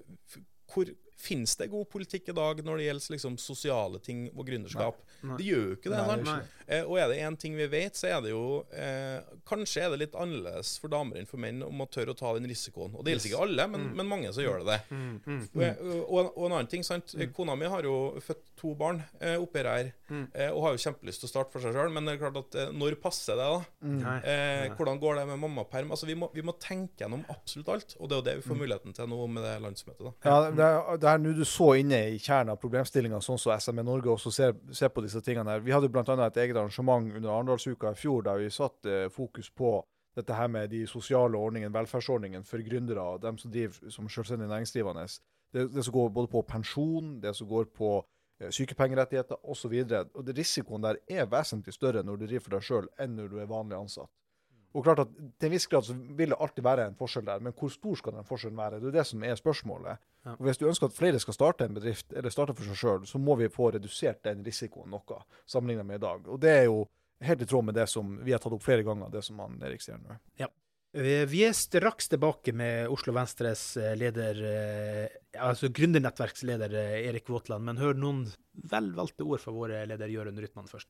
hvor Fins det god politikk i dag når det gjelder liksom, sosiale ting og gründerskap? Nei. Det gjør jo ikke det. Nei. Eh, og er det én ting vi vet, så er det jo eh, Kanskje er det litt annerledes for damer enn for menn om å tørre å ta den risikoen. Og det gjelder ikke alle, men, men mange som gjør det det. Mm, mm. Og, og, og en annen ting, sant? Kona mi har jo født to barn eh, oppi her, Mm. eh, og har jo kjempelyst til å starte for seg sjøl. Men det er klart at eh, når passer det, da? Eh, hvordan går det med mammaperm? Altså, vi, må, vi må tenke gjennom absolutt alt. Og det er jo det vi får muligheten til nå med det landsmøtet. da. Ja, det er, det er nå du så inne i kjernen av problemstillinga, sånn som SME Norge også ser, ser på disse tingene. her. Vi hadde bl.a. et eget arrangement under Arendalsuka i fjor der vi satt eh, fokus på dette her med de sosiale ordningene, velferdsordningene for gründere og dem som driver som selvstendig næringsdrivende. Det, det som går både på pensjon, det som går på eh, sykepengerettigheter osv. Risikoen der er vesentlig større når du driver for deg sjøl enn når du er vanlig ansatt. Og klart at Til en viss grad så vil det alltid være en forskjell der, men hvor stor skal den forskjellen være? Det er det som er spørsmålet. Ja. Og Hvis du ønsker at flere skal starte en bedrift, eller starte for seg sjøl, så må vi få redusert den risikoen noe, sammenlignet med i dag. Og Det er jo helt i tråd med det som vi har tatt opp flere ganger, det som han Erik sier nå. Ja. Vi er straks tilbake med Oslo Venstres eh, leder, eh, altså gründernettverksleder eh, Erik Våtland, men hør noen velvalgte ord fra vår leder Jørund Rytman først.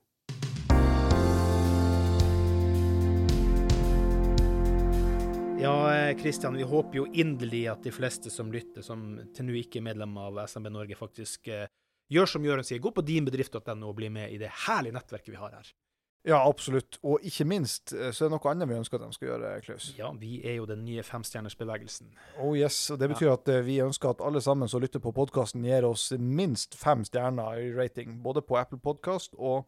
Ja, Kristian, vi håper jo inderlig at de fleste som lytter, som til nå ikke er medlem av SMB Norge, faktisk eh, gjør som Jørund sier, gå på dinbedrift.no og bli med i det herlige nettverket vi har her. Ja, absolutt. Og ikke minst eh, så er det noe annet vi ønsker at de skal gjøre, Klaus. Ja, vi er jo den nye femstjernersbevegelsen. Oh yes, og Det betyr at eh, vi ønsker at alle sammen som lytter på podkasten, gir oss minst fem stjerner i rating. Både på Apple Podkast og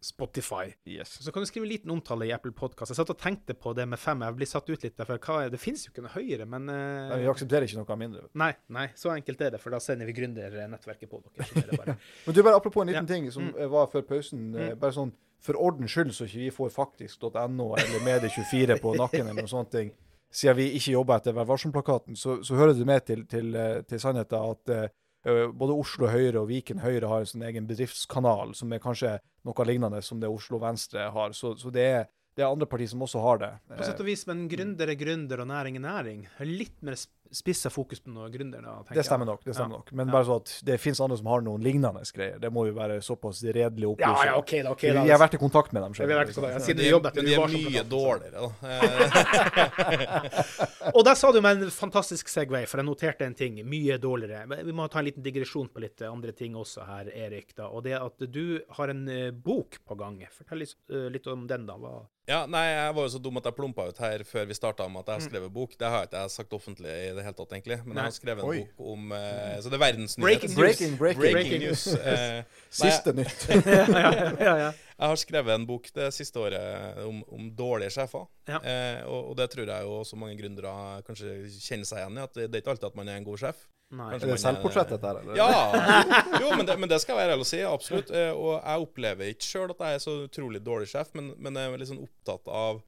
Spotify. Yes. Så kan du skrive en liten omtale i Apple Podcast. Jeg satt og tenkte på det med fem. Jeg blir satt ut litt der, for det finnes jo ikke noe høyere, men uh... Nei, Vi aksepterer ikke noe mindre. Nei, nei, så enkelt er det, for da sender vi gründernettverket på dere. Er. Men du, bare apropos en liten Ja. ting som Mm. eh, var før pausen. eh, Mm. Bare sånn for ordens skyld, så ikke vi får faktisk.no eller Medie24 på nakken eller noen sånne ting. Siden vi ikke jobber etter Vær varsom-plakaten, så, så hører det med til, til, eh, til sannheten at eh, både Oslo Høyre og Viken Høyre har en sånn egen bedriftskanal som er kanskje noe lignende som det Oslo Venstre har. Så, så det, er, det er andre partier som også har det. På sett og vis, men gründer er gründer, og næring er næring. Litt mer spissa fokus på noe gründere. Det stemmer nok. det stemmer Ja. nok. Men Ja. bare så at det finnes andre som har noen lignende greier. Det må jo være såpass redelig Ja, opplyst. ja, OK, da. ok Vi har vært i kontakt med dem. selv. vi. Siden du men de er mye dårligere, da. Og der sa du med en fantastisk Segway, for jeg noterte en ting. Mye dårligere. Vi må ta en liten digresjon på litt andre ting også her, Erik. da, Og det at du har en eh, bok på gang. Fortell litt, eh, litt om den, da. Hva? Ja, nei, jeg var jo så dum at jeg plumpa ut her før vi starta med at jeg har skrevet bok. Det har jeg ikke sagt offentlig i det hele tatt, egentlig. Men jeg har skrevet en Oi. bok om uh, Så det er verdensnyhet. Breaking news. Breaking, breaking. Breaking Breaking news. Eh, Siste nytt. ja, ja, ja. Jeg har skrevet en bok det siste året om, om dårlige sjefer. Ja. Eh, og, og det tror jeg jo også mange gründere kanskje kjenner seg igjen i. At det, det er ikke alltid at man er en god sjef. Nei. Er det selvportrett, dette her? Ja! Jo, men det, men det skal jeg være ærlig å si. Absolutt. Og jeg opplever ikke sjøl at jeg er så utrolig dårlig sjef, men, men jeg er litt sånn opptatt av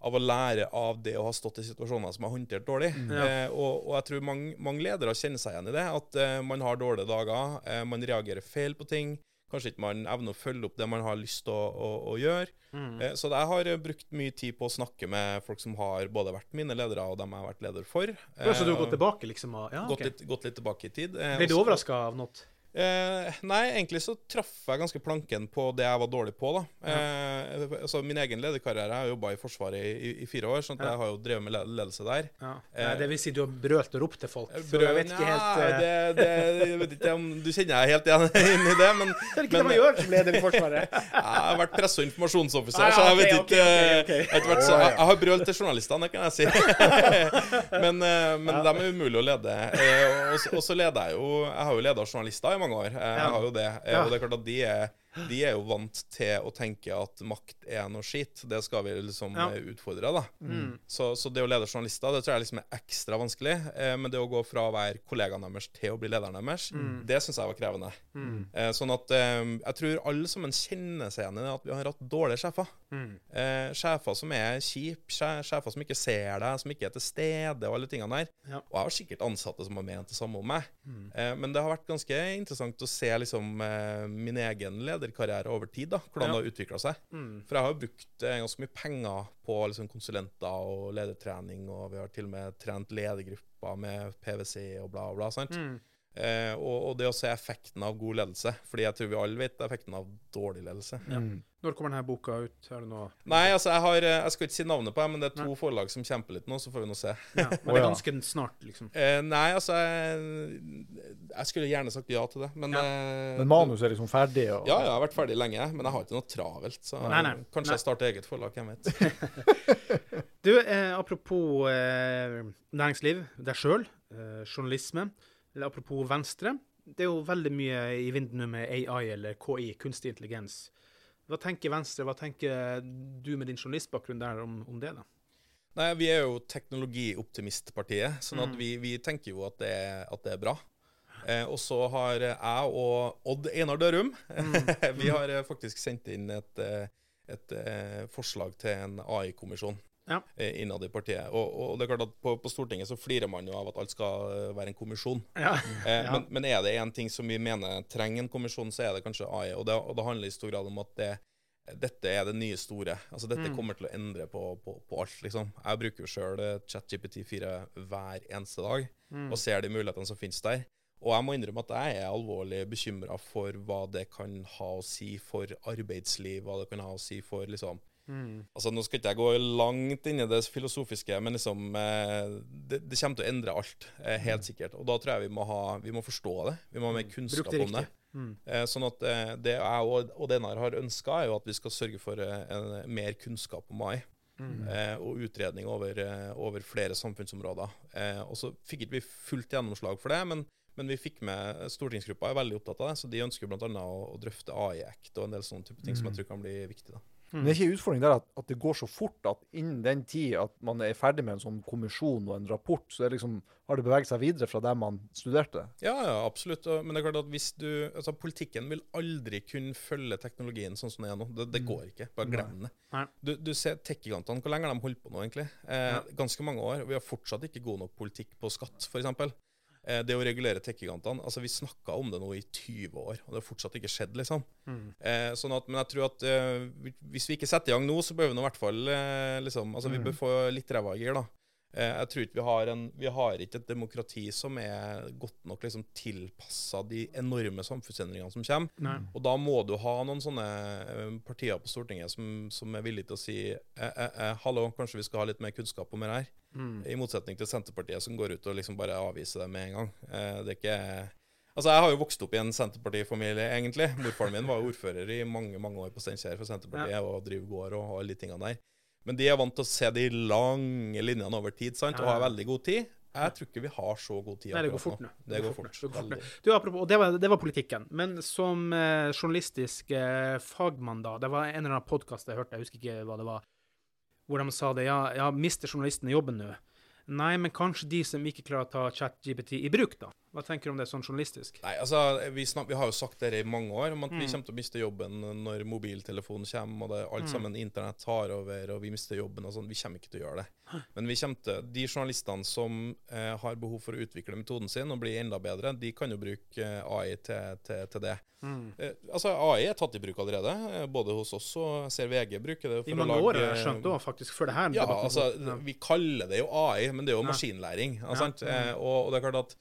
av å lære av det å ha stått i situasjoner som er håndtert dårlig. Mm. Eh, og, og jeg tror mange, mange ledere kjenner seg igjen i det. At eh, man har dårlige dager, eh, man reagerer feil på ting. Kanskje ikke man evner å følge opp det man har lyst til å, å, å gjøre. Mm. Eh, så jeg har eh, brukt mye tid på å snakke med folk som har både vært mine ledere, og dem jeg har vært leder for. Ja, så du har Eh, gått tilbake, liksom? Ja, okay. gått, litt, gått litt tilbake i tid. Eh, Ble du overraska av noe? Eh, nei, egentlig så traff jeg ganske planken på det jeg var dårlig på. da. Eh, altså Min egen lederkarriere Jeg har jobba i Forsvaret i, i, i fire år, sånn Ja. jeg har jo drevet med ledelse der. Ja. Eh, det vil si du har brølt og ropt til folk. Brøl, jeg vet ikke helt Nja, eh, det, det, Jeg vet ikke om du kjenner deg helt igjen inn i det, men Det er ikke men- det man gjør som leder i Forsvaret. jeg har vært presse- og informasjonsoffiser, Ah, ja, så jeg vet ikke okay, okay, Jeg, så jeg, jeg har brølt til journalistene, det kan jeg si. men eh, men de er umulig å lede. Eh, og, så- leder jeg jo Jeg har jo leda journalister mange år. Jeg har jo det. Eh. Og det er klart at de er, de er jo vant til å tenke at makt er noe skitt. Det skal vi liksom eh, utfordre, da. Mm. Så, så det å lede journalister det tror jeg liksom er ekstra vanskelig. Eh, men det å gå fra å være kollegaen deres til å bli lederen deres, det syns jeg var krevende. Mm. Sånn at jeg tror alle sammen kjenner seg igjen i det at vi har hatt dårlige sjefer. Mm. Eh, sjefer som er kjipe, sjefer som ikke ser deg, som ikke er til stede, og alle tingene der. Ja. Og jeg har sikkert ansatte som har ment det samme om meg. Mm. Eh, men det har vært ganske interessant å se liksom eh, min egen lederkarriere over tid, da, hvordan Ja. det har utvikla seg. Mm. For jeg har brukt eh, ganske mye penger på liksom, konsulenter og ledertrening, og vi har til og med trent ledergrupper med PwC og bla, bla. sant? Eh, og, og det å se effekten av god ledelse, fordi jeg tror vi alle vet effekten av dårlig ledelse. Mm. Når kommer denne boka ut? Er det noe Nei, altså, jeg, har, eh, jeg skal ikke si navnet på det, men det er to forlag som kjemper litt nå, så får vi nå se. ja, Men det er ganske snart, liksom. Eh, nei, altså jeg, jeg skulle gjerne sagt ja til det, men Ja. eh, Men manus er liksom ferdig? Og, Ja, jeg har vært ferdig lenge, men jeg har ikke noe travelt. Så Nei, nei. kanskje Nei. jeg starter eget forlag, hvem vet. Du, eh, apropos eh, næringsliv, deg sjøl, eh, journalisme, apropos Venstre. Det er jo veldig mye i vinden nå med AI eller KI, kunstig intelligens. Hva tenker Venstre, hva tenker du med din journalistbakgrunn der om, om det, da? Nei, vi er jo teknologioptimistpartiet, sånn at Mm. vi, vi tenker jo at det, er- at det er bra. Eh, og så har jeg og Odd Einar Dørum Mm. Vi har eh, faktisk sendt inn et, et, et eh, forslag til en AI-kommisjon Ja. eh, innad i partiet. Og, og det er klart at på, på Stortinget så flirer man jo av at alt skal eh, være en kommisjon. Ja. Eh, Ja. men, men er det én ting som vi mener trenger en kommisjon, så er det kanskje AI. Og det, og det handler i stor grad om at det, dette er det nye store. Altså Dette Mm. kommer til å endre på, på, på alt, liksom. Jeg bruker jo sjøl ChatGPT4 hver eneste dag Mm. og ser de mulighetene som finnes der. Og jeg må innrømme at jeg er alvorlig bekymra for hva det kan ha å si for arbeidsliv, hva det kan ha å si for liksom Mm. Altså, Nå skal ikke jeg gå langt inn i det filosofiske, men liksom eh, det, det kommer til å endre alt, eh, helt sikkert. Og da tror jeg vi må, ha, vi må forstå det. Vi må ha mer Bruk kunnskap det om det. Mm. Eh, sånn at det jeg og, og Denar har ønska, er jo at vi skal sørge for en, mer kunnskap om AI. Mm. Og utredning over, over flere samfunnsområder. Og så fikk ikke vi fullt gjennomslag for det, men, men vi fikk med stortingsgruppa er veldig opptatt av det, så de ønsker bl.a. Å, å drøfte AI-act og en del sånne type ting som jeg tror kan bli viktig. da. Men det er ikke en utfordring der at, at det går så fort at innen den tid at man er ferdig med en sånn kommisjon og en rapport, så liksom, har det beveget seg videre fra der man studerte? Ja, ja, absolutt. Men det er klart at hvis du, altså politikken vil aldri kunne følge teknologien sånn som den er nå. Det, det går ikke. Bare glem det. Du, du ser tech-gigantene, hvor lenge har de holdt på nå, egentlig? Eh, Ganske mange år. Vi har fortsatt ikke god nok politikk på skatt, f.eks. Eh, det å regulere tech-gigantene altså Vi snakka om det nå i 20 år, og det har fortsatt ikke skjedd. liksom. Mm. Eh, sånn at, Men jeg tror at eh, hvis vi ikke setter i gang nå, så bør vi nå i hvert fall eh, liksom, altså Vi Mm. bør få litt ræva i gir, da. Eh, jeg tror ikke vi har en Vi har ikke et demokrati som er godt nok liksom tilpassa de enorme samfunnsendringene som kommer. Nei. Og da må du ha noen sånne eh, partier på Stortinget som, som er villige til å si eh, eh, eh, hallo, kanskje vi skal ha litt mer kunnskap om det her. Mm. I motsetning til Senterpartiet, som går ut og liksom bare avviser det med en gang. Det er ikke Altså, Jeg har jo vokst opp i en Senterpartifamilie, egentlig. Morfaren min var jo ordfører i mange mange år på Steinkjer for Senterpartiet og driver gård og, og alle de tingene der. Men de er vant til å se de lange linjene over tid sant? og har veldig god tid. Jeg tror ikke vi har så god tid Nei, det går fort nå. Det går fort. Det går fort nå. Veldig. Du, apropos, og det var, det var politikken. Men som eh, journalistisk eh, fagmann, da Det var en eller annen podkast jeg hørte, jeg husker ikke hva det var, hvor de sa det. Ja, ja mister journalistene jobben nå? Nei, men kanskje de som ikke klarer å ta ChatGPT i bruk, da. Hva tenker du om det sånn journalistisk? Nei, altså, vi, snak, vi har jo sagt det i mange år, om at vi Mm. kommer til å miste jobben når mobiltelefonen kommer, og det, alt Mm. sammen internett tar over, og vi mister jobben og sånn. Vi kommer ikke til å gjøre det. Men vi kommer til, de journalistene som eh, har behov for å utvikle metoden sin og bli enda bedre, de kan jo bruke eh, AI til, til, til det. Mm. Eh, altså, AI er tatt i bruk allerede, eh, både hos oss og ser VG bruker det. I mange å lage- år har jeg skjønt òg, faktisk, før det her. ja, altså. Vi kaller det jo AI, men det er jo Ja. maskinlæring. Eh, og, og det er klart at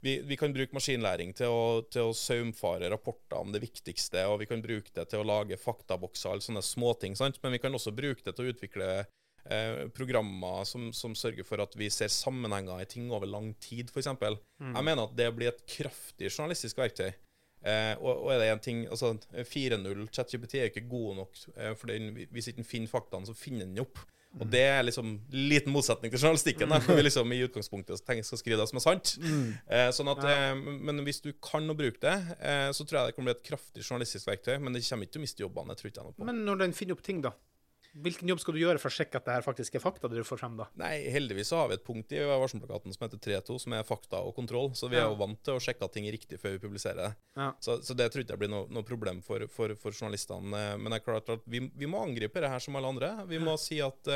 vi, vi kan bruke maskinlæring til å, til å saumfare rapporter om det viktigste, og vi kan bruke det til å lage faktabokser, alle sånne småting, men vi kan også bruke det til å utvikle eh, programmer som, som sørger for at vi ser sammenhenger i ting over lang tid, f.eks. Mm. Jeg mener at det blir et kraftig journalistisk verktøy. Eh, og, og er det en ting, altså 4.0, ChatGPT er ikke god nok, eh, for den, hvis ikke den finner faktaene, så finner den opp. Og det er liksom liten motsetning til journalistikken, for vi liksom i utgangspunktet tenker skal skrive det som er sant. Eh, sånn at, Ja. eh, men hvis du kan å bruke det, eh, så tror jeg det kan bli et kraftig journalistisk verktøy. Men det kommer ikke til å miste jobbene. Det tror jeg noe på. Men når den finner opp ting, da? Hvilken jobb skal du gjøre for å sjekke at det her faktisk er fakta det du får frem, da? Nei, heldigvis så har vi et punkt i varselplakaten som heter 3.2, som er fakta og kontroll. Så vi er jo vant til å sjekke at ting er riktig før vi publiserer det. Ja. Så, så det tror ikke jeg blir noe, noe problem for, for, for journalistene. Eh, Men det er klart at vi, vi må angripe det her som alle andre. Vi må si at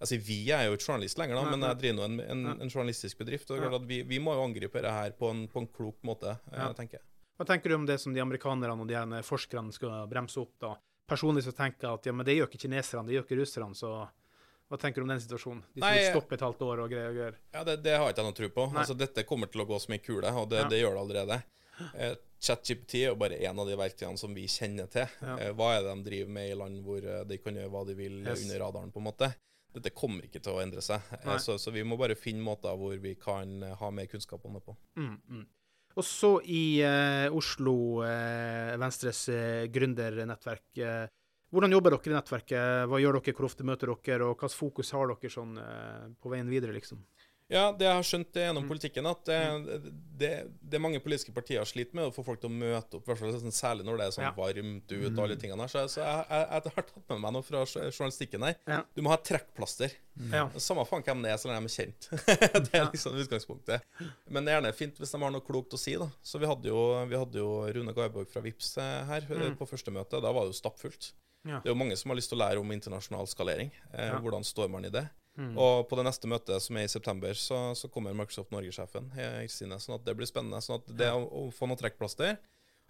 Altså, Vi er jo ikke journalist lenger, da, men jeg driver nå en, en, en journalistisk bedrift. og det er klart at vi, vi må jo angripe det her på en, på en klok måte, eh, Ja. tenker jeg. Hva tenker du om det som de amerikanerne og de forskerne skal bremse opp, da? Personlig så tenker jeg at ja, men det gjør ikke kineserne, det gjør ikke russerne, så hva tenker du om den situasjonen? De som vil stoppe et halvt år og greier og greier. Ja, det, det har ikke jeg noe tro på. Altså, Dette kommer til å gå som ei kule, og det, Ja. det gjør det allerede. Eh, ChatGPT er jo bare én av de verktøyene som vi kjenner til. Ja. Eh, hva er det de driver med i land hvor eh, de kan gjøre hva de vil Yes. under radaren, på en måte? Dette kommer ikke til å endre seg. Eh, så, så vi må bare finne måter hvor vi kan ha mer kunnskap om det på. Mm, mm. Og så i eh, Oslo, eh, Venstres eh, gründernettverk. Eh, hvordan jobber dere i nettverket? Hva gjør dere, hvor ofte møter dere, og hvilket fokus har dere sånn eh, på veien videre, liksom? Ja, det jeg har skjønt gjennom Mm. politikken, at det, det, det mange politiske partier sliter med å få folk til å møte opp, hvert fall sånn, særlig når det er sånn Ja. varmt ut og alle tingene der. Så, så jeg, jeg, jeg har tatt med meg noe fra journalistikken her. Ja. Du må ha trekkplaster. Ja. Samme faen hvem det er, så lenge de er kjent. det er liksom utgangspunktet. Men det er gjerne fint hvis de har noe klokt å si, da. Så vi hadde jo, vi hadde jo Rune Garborg fra Vips eh, her eh, Mm. på første møte. Da var det jo stappfullt. Ja. Det er jo mange som har lyst til å lære om internasjonal skalering. Eh, Ja. Hvordan står man i det? Mm. Og på det neste møtet, som er i september, så, så kommer Microsoft Norge-sjefen. Sånn at det blir spennende. Sånn at det å, å få noe trekkplaster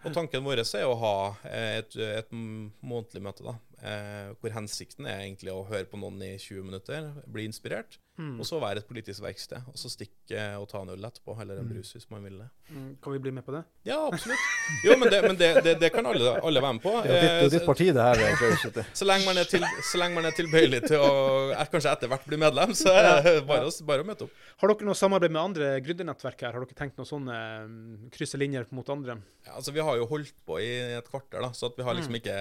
Og tanken vår er å ha eh, et, et månedlig møte, da. Eh, hvor hensikten er egentlig å høre på noen i 20 minutter, bli inspirert, Mm. og så være et politisk verksted. Og så stikke og ta en øl etterpå, eller en brus hvis man vil det. Mm. Kan vi bli med på det? Ja, absolutt. Jo, men det, men det, det, det kan alle, alle være med på. Det er ditt, Eh, ditt parti, det her. Jeg, du. så lenge, man er til, så lenge man er tilbøyelig til å eh, kanskje etter hvert bli medlem, så er det bare, å, bare å møte opp. Har dere noe samarbeid med andre gründernettverk her? Har dere tenkt noe sånne mm, krysse linjer mot andre? Ja, altså Vi har jo holdt på i et kvarter, da, så at vi har liksom ikke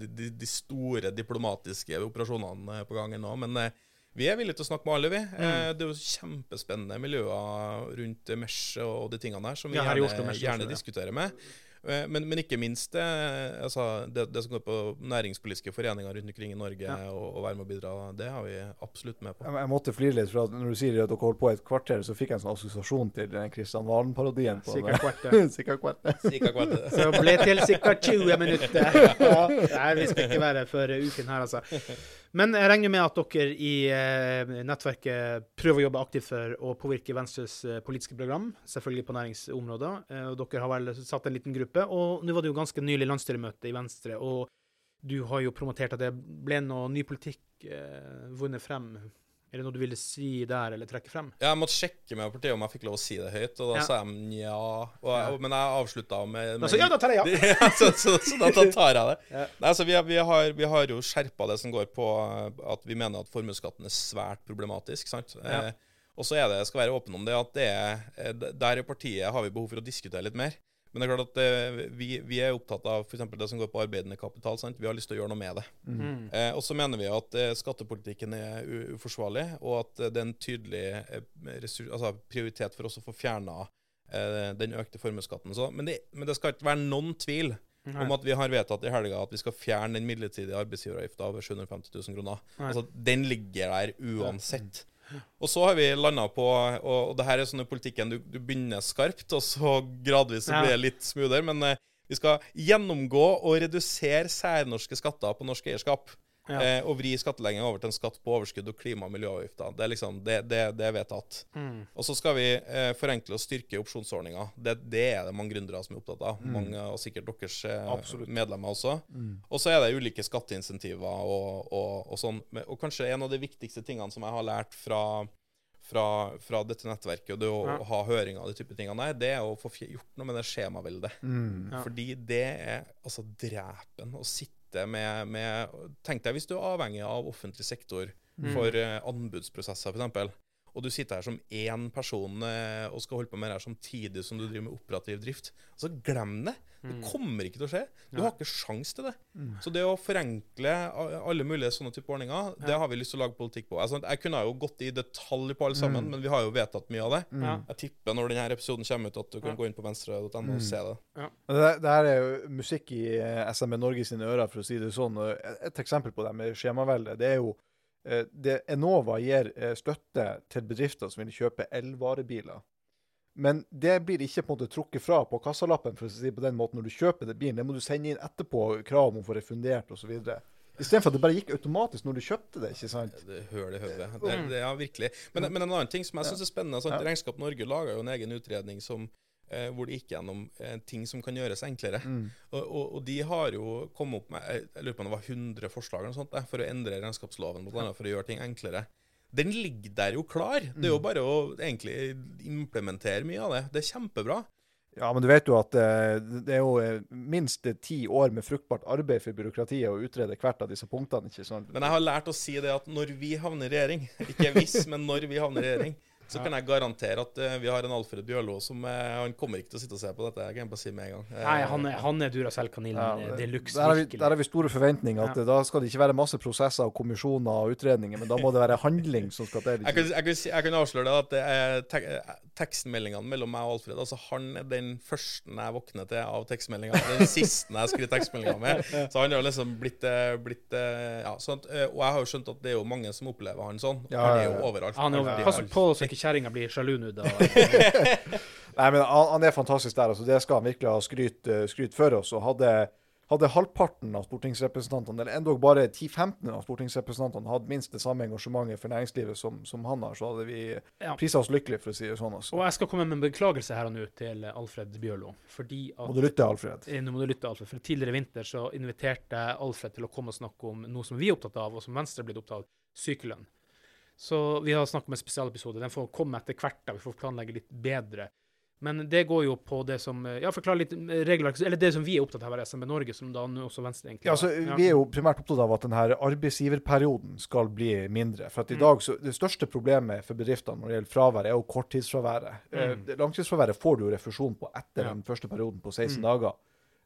de, de, de store diplomatiske operasjonene på gang ennå. Men eh, vi er villige til å snakke med alle, vi. Mm. det er jo kjempespennende miljøer rundt Mesh og de tingene der som vi Ja, gjerne, Oslo, Mesh gjerne Oslo, ja. diskuterer med. Eh, Men, men ikke minst det, altså, det, det som går på næringspolitiske foreninger rundt omkring i Norge, Ja. og, og være med å bidra, det har vi absolutt med på. Jeg, jeg måtte flire litt, for at når du sier at dere holdt på et kvarter, så fikk jeg en sånn assosiasjon til den Kristian Valen-parodien. på Sikkert kvarter. kvart. Sikkert kvart. Sikkert kvart. Så ble til ca. 20 minutter. Ja. Nei, vi skal ikke være før uken her, altså. Men jeg regner med at dere i eh, nettverket prøver å jobbe aktivt for å påvirke Venstres eh, politiske program, selvfølgelig på næringsområdet. Eh, og dere har vel satt en liten gruppe. Og nå var det jo ganske nylig landsstyremøte i Venstre, og du har jo promotert at det ble noe ny politikk vunnet frem. Er det noe du ville si der, eller trekke frem? Jeg måtte sjekke med partiet om jeg fikk lov å si det høyt, og da Ja. sa de nja. Og jeg, Men jeg avslutta med, med Altså, ja, da tar jeg ja. ja, så, så, så da da tar jeg det. Ja. Nei, altså, vi, vi, har, vi har jo skjerpa det som går på eh, at vi mener at formuesskatten er svært problematisk. sant? Eh, og så er det, skal være åpen om det, at det er, eh, der i partiet har vi behov for å diskutere litt mer. Men det er klart at eh, vi, vi er opptatt av f.eks. det som går på arbeidende kapital. sant? Vi har lyst til å gjøre noe med det. Mm. Eh, og så mener vi at eh, skattepolitikken er uforsvarlig, og at eh, det er en tydelig ressurs, altså, prioritet for oss å få fjerna eh, den økte formuesskatten. Men, men det skal ikke være noen tvil om at vi har vedtatt i helga at vi skal fjerne den midlertidige arbeidsgiveravgifta over 750 000 kroner. Nei. Altså, den ligger der uansett. Og så har vi landa på Og, og det her er sånn politikken du, du begynner skarpt, og så gradvis så blir det litt smoothere. Men eh, vi skal gjennomgå og redusere særnorske skatter på norsk eierskap. Ja. Eh, og vri skattleggingen over til en skatt på overskudd og klima- og miljøavgifter. Det er liksom, det, det, det er vedtatt. Mm. Og så skal vi eh, forenkle og styrke opsjonsordninga. Det, det er det mange gründere som er opptatt av. Mange, og sikkert deres eh, medlemmer også. Og så er det ulike skatteinsentiver og, og, og sånn. Og kanskje en av de viktigste tingene som jeg har lært fra, fra, fra dette nettverket, og det å Ja. ha høringer og de type tingene der, det er å få gjort noe med det skjemaveldet. Mm. Ja. Fordi det er altså drepen å sitte med, med Tenk deg hvis du er avhengig av offentlig sektor Mm. for mm. anbudsprosesser, f.eks. Og du sitter her som én person eh, og skal holde på med det her samtidig som du driver med operativ drift. Altså, glem det! Det kommer ikke til å skje. Du har ikke sjans til det. Så det å forenkle alle mulige sånne type ordninger, det har vi lyst til å lage politikk på. Altså, jeg kunne jo gått i detalj på alle sammen, men vi har jo vedtatt mye av det. Jeg tipper når denne episoden kommer ut, at du kan gå inn på venstre.no og se det. Det, det her er jo musikk i eh, SME Norge sine ører, for å si det sånn. Et- Et eksempel på det med skjemaveldet, det er jo det Enova gir eh, støtte til bedrifter som vil kjøpe elvarebiler. Men det blir ikke på en måte trukket fra på kassalappen for å si på den måten når du kjøper den bilen. Det må du sende inn etterpå krav om å få refundert osv. Istedenfor at det bare gikk automatisk når du kjøpte det. ikke sant? Det hører det høvet. Det, det, ja, virkelig. Men, men en annen ting som jeg syns er spennende sant? Regnskap Norge laga jo en egen utredning som, eh, hvor det gikk gjennom eh, ting som kan gjøres enklere. Mm. Og, og, og de har jo kommet opp med jeg, lurer på om det var 100 forslag eller sånt, for å endre regnskapsloven, blant annet for å gjøre ting enklere. Den ligger der jo klar. Det er jo bare å egentlig implementere mye av det. Det er kjempebra. Ja, men du vet jo at eh, det er jo eh, minst ti år med fruktbart arbeid for byråkratiet å utrede hvert av disse punktene. ikke sant? Men jeg har lært å si det at når vi havner i regjering, ikke hvis, men når vi havner i regjering, så kan jeg garantere at uh, vi har en Alfred Bjørlo som uh, Han kommer ikke til å sitte og se på dette. Jeg kan bare si med en gang. Uh, Nei, han er, han er Duracell-kaninen Ja, ja, det- de luxe, der, der har vi store forventninger. at Ja. eh, Da skal det ikke være masse prosesser og kommisjoner og utredninger, men da må det være handling som skal til. Jeg kan, jeg, kan, jeg kan avsløre det at det er tek tekstmeldingene mellom meg og Alfred altså Han er den første jeg våkner til av tekstmeldinger. Den siste jeg skriver tekstmeldinger med. Så han har liksom blitt, eh, blitt eh, ja, sånn at, eh, Og jeg har jo skjønt at det er jo mange som opplever han sånn. Ja, han er jo ja. overalt. Han er, Alltid, pass på så ikke kjerringa blir sjalu nå, da. Nei, men han, han er fantastisk der. altså Det skal han virkelig ha skryt, eh, skryt for oss. og hadde, hadde halvparten av stortingsrepresentantene, eller endog bare 10-15 av stortingsrepresentantene, hatt minst det samme engasjementet for næringslivet som, som han har, så hadde vi Ja. prisa oss lykkelige, for å si det sånn. altså. Og jeg skal komme med en beklagelse her og nå til Alfred Bjørlo. Fordi at Må du lytte, Alfred? Eh, Nå må du lytte, Alfred. For Tidligere i vinter så inviterte jeg Alfred til å komme og snakke om noe som vi er opptatt av, og som Venstre er blitt opptatt av, sykelønn. Så vi har snakket om en spesialepisode. Den får komme etter hvert. da, Vi får planlegge litt bedre. Men det går jo på det som Ja, forklar litt eh, regelverk Eller det som vi er opptatt av her i SMB Norge, som da også Venstre egentlig Ja, altså, ja. Vi er jo primært opptatt av at denne arbeidsgiverperioden skal bli mindre. For at i Mm. dag, så Det største problemet for bedriftene når det gjelder fravær, er jo korttidsfraværet. Eh, Mm. Langtidsfraværet får du jo refusjon på etter Ja. den første perioden på 16 Mm. dager.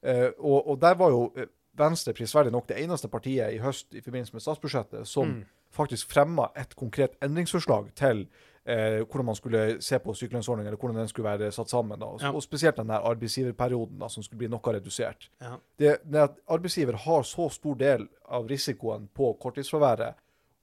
Eh, og, og der var jo eh, Venstre prisverdig nok det eneste partiet i høst i forbindelse med statsbudsjettet som Mm. faktisk fremma et konkret endringsforslag til eh, hvordan man skulle se på sykelønnsordninga, eller hvordan den skulle være satt sammen. da, og, Ja. og spesielt den arbeidsgiverperioden da, som skulle bli noe redusert Ja. det, det at arbeidsgiver har så stor del av risikoen på korttidsfraværet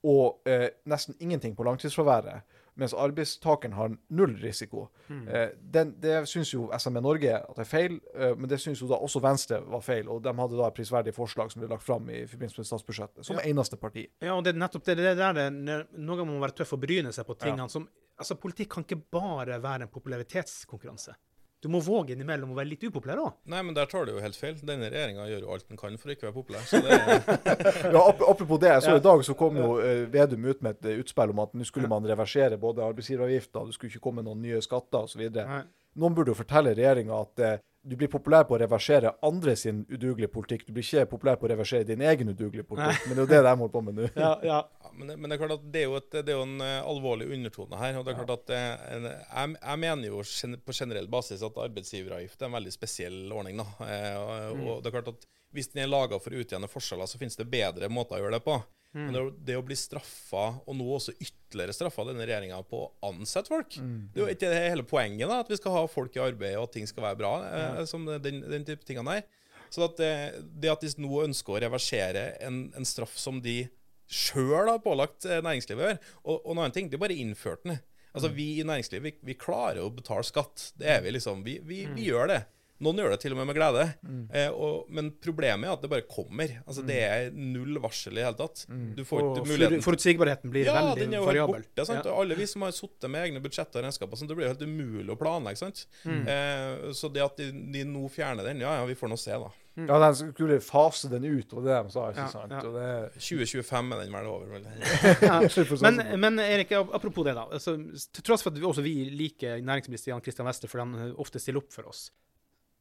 og eh, nesten ingenting på langtidsfraværet, mens arbeidstakeren har null risiko. Mm. Eh, den, det syns jo SME Norge at det er feil, eh, men det syns jo da også Venstre var feil. Og de hadde da et prisverdig forslag som ble lagt fram i forbindelse med statsbudsjettet, som Ja. eneste parti. Ja, og det er nettopp det, det der det, Noen ganger må man være tøff og bryne seg på tingene Ja. som Altså, politikk kan ikke bare være en popularitetskonkurranse. Du må våge innimellom å være litt upopulær òg. Nei, men der tar du jo helt feil. Denne regjeringa gjør jo alt den kan for å ikke være populær. Så det er, Ja, apropos det, så i dag så kom jo eh, Vedum ut med et eh, utspill om at nå skulle man reversere både arbeidsgiveravgifta, det skulle ikke komme noen nye skatter osv. Nei. Noen burde jo fortelle regjeringa at eh, du blir populær på å reversere andre sin udugelige politikk. Du blir ikke populær på å reversere din egen udugelige politikk. Men det er jo det de holder på med nå. Ja, ja. Men, det, men det er klart at det er jo, et, det er jo en eh, alvorlig undertone her. og det er klart at det, en, jeg, jeg mener jo på generell basis at arbeidsgiveravgift er en veldig spesiell ordning. da. Eh, og, og det er klart at Hvis den er laga for å utjevne forskjeller, så finnes det bedre måter å gjøre det på. Men det, det å bli straffa, og nå også ytterligere straffa denne regjeringa på å ansette folk Det er jo ikke det hele poenget, da, at vi skal ha folk i arbeid, og at ting skal være bra. Eh, som den, den type tingene der. Så at det, det at de nå ønsker å reversere en, en straff som de sjøl har pålagt eh, næringslivet å gjøre og, og en annen ting, de bare innførte den. Altså, Vi i næringslivet vi, vi klarer å betale skatt. Det er vi liksom. Vi, vi, vi gjør det. Noen gjør det til og med med glede. Eh, og, men problemet er at det bare kommer. Altså, Det er null varsel i det hele tatt. Du får ikke muligheten forutsigbarheten blir ja, veldig den er jo variabel. borte. Sant? Ja. Alle vi som har sittet med egne budsjetter og regnskaper, sånn, det blir helt umulig å planlegge. sant? Mm. Eh, så det at de, de nå fjerner den, ja ja, vi får nå se, da. Ja, de skulle fase den ut, og det de sa, ikke Ja, sant? ja. Og det, 2025 er den vel over. vel? Sånn Men, men Erik, apropos det, da. Altså, til tross for at vi, også vi liker næringsminister Jan Christian Wester, for han eh, ofte stiller opp for oss,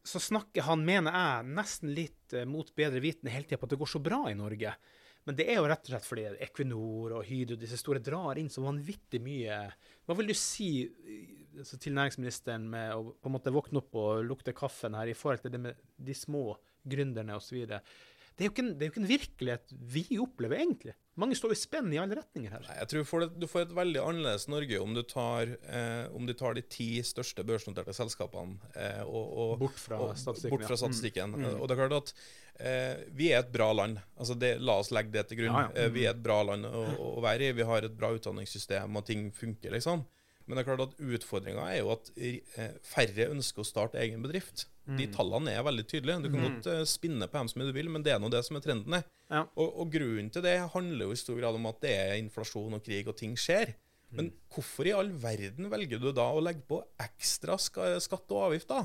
så snakker han, mener jeg, nesten litt eh, mot bedre vitende hele tida på at det går så bra i Norge. Men det er jo rett og slett fordi Equinor og Hydro disse store drar inn så vanvittig mye. Hva vil du si eh, altså, til næringsministeren med å på en måte våkne opp og lukte kaffen her i forhold til det med de små gründerne osv.? Det, er jo ikke en- det er jo ikke en virkelighet vi opplever, egentlig. Mange står i spenn i alle retninger her. Nei, jeg tror du får, det, du får et veldig annerledes Norge om du tar, eh, om du tar de ti største børsnoterte selskapene eh, og, og, Bort fra og, statistikken, Bort fra ja. statistikken. Mm. Og det er klart at eh, vi er et bra land. Altså det, la oss legge det til grunn. Ja, ja. Mm. vi er et bra land å, å være i. Vi har et bra utdanningssystem, og ting funker, liksom. Men det er klart at utfordringa er jo at eh, færre ønsker å starte egen bedrift. De Mm. tallene er veldig tydelige. Du kan godt eh, spinne på dem som du vil, men det er nå det som er trenden. Ja. Og, og grunnen til det handler jo i stor grad om at det er inflasjon og krig, og ting skjer. Men hvorfor i all verden velger du da å legge på ekstra ska skatt og avgift, da?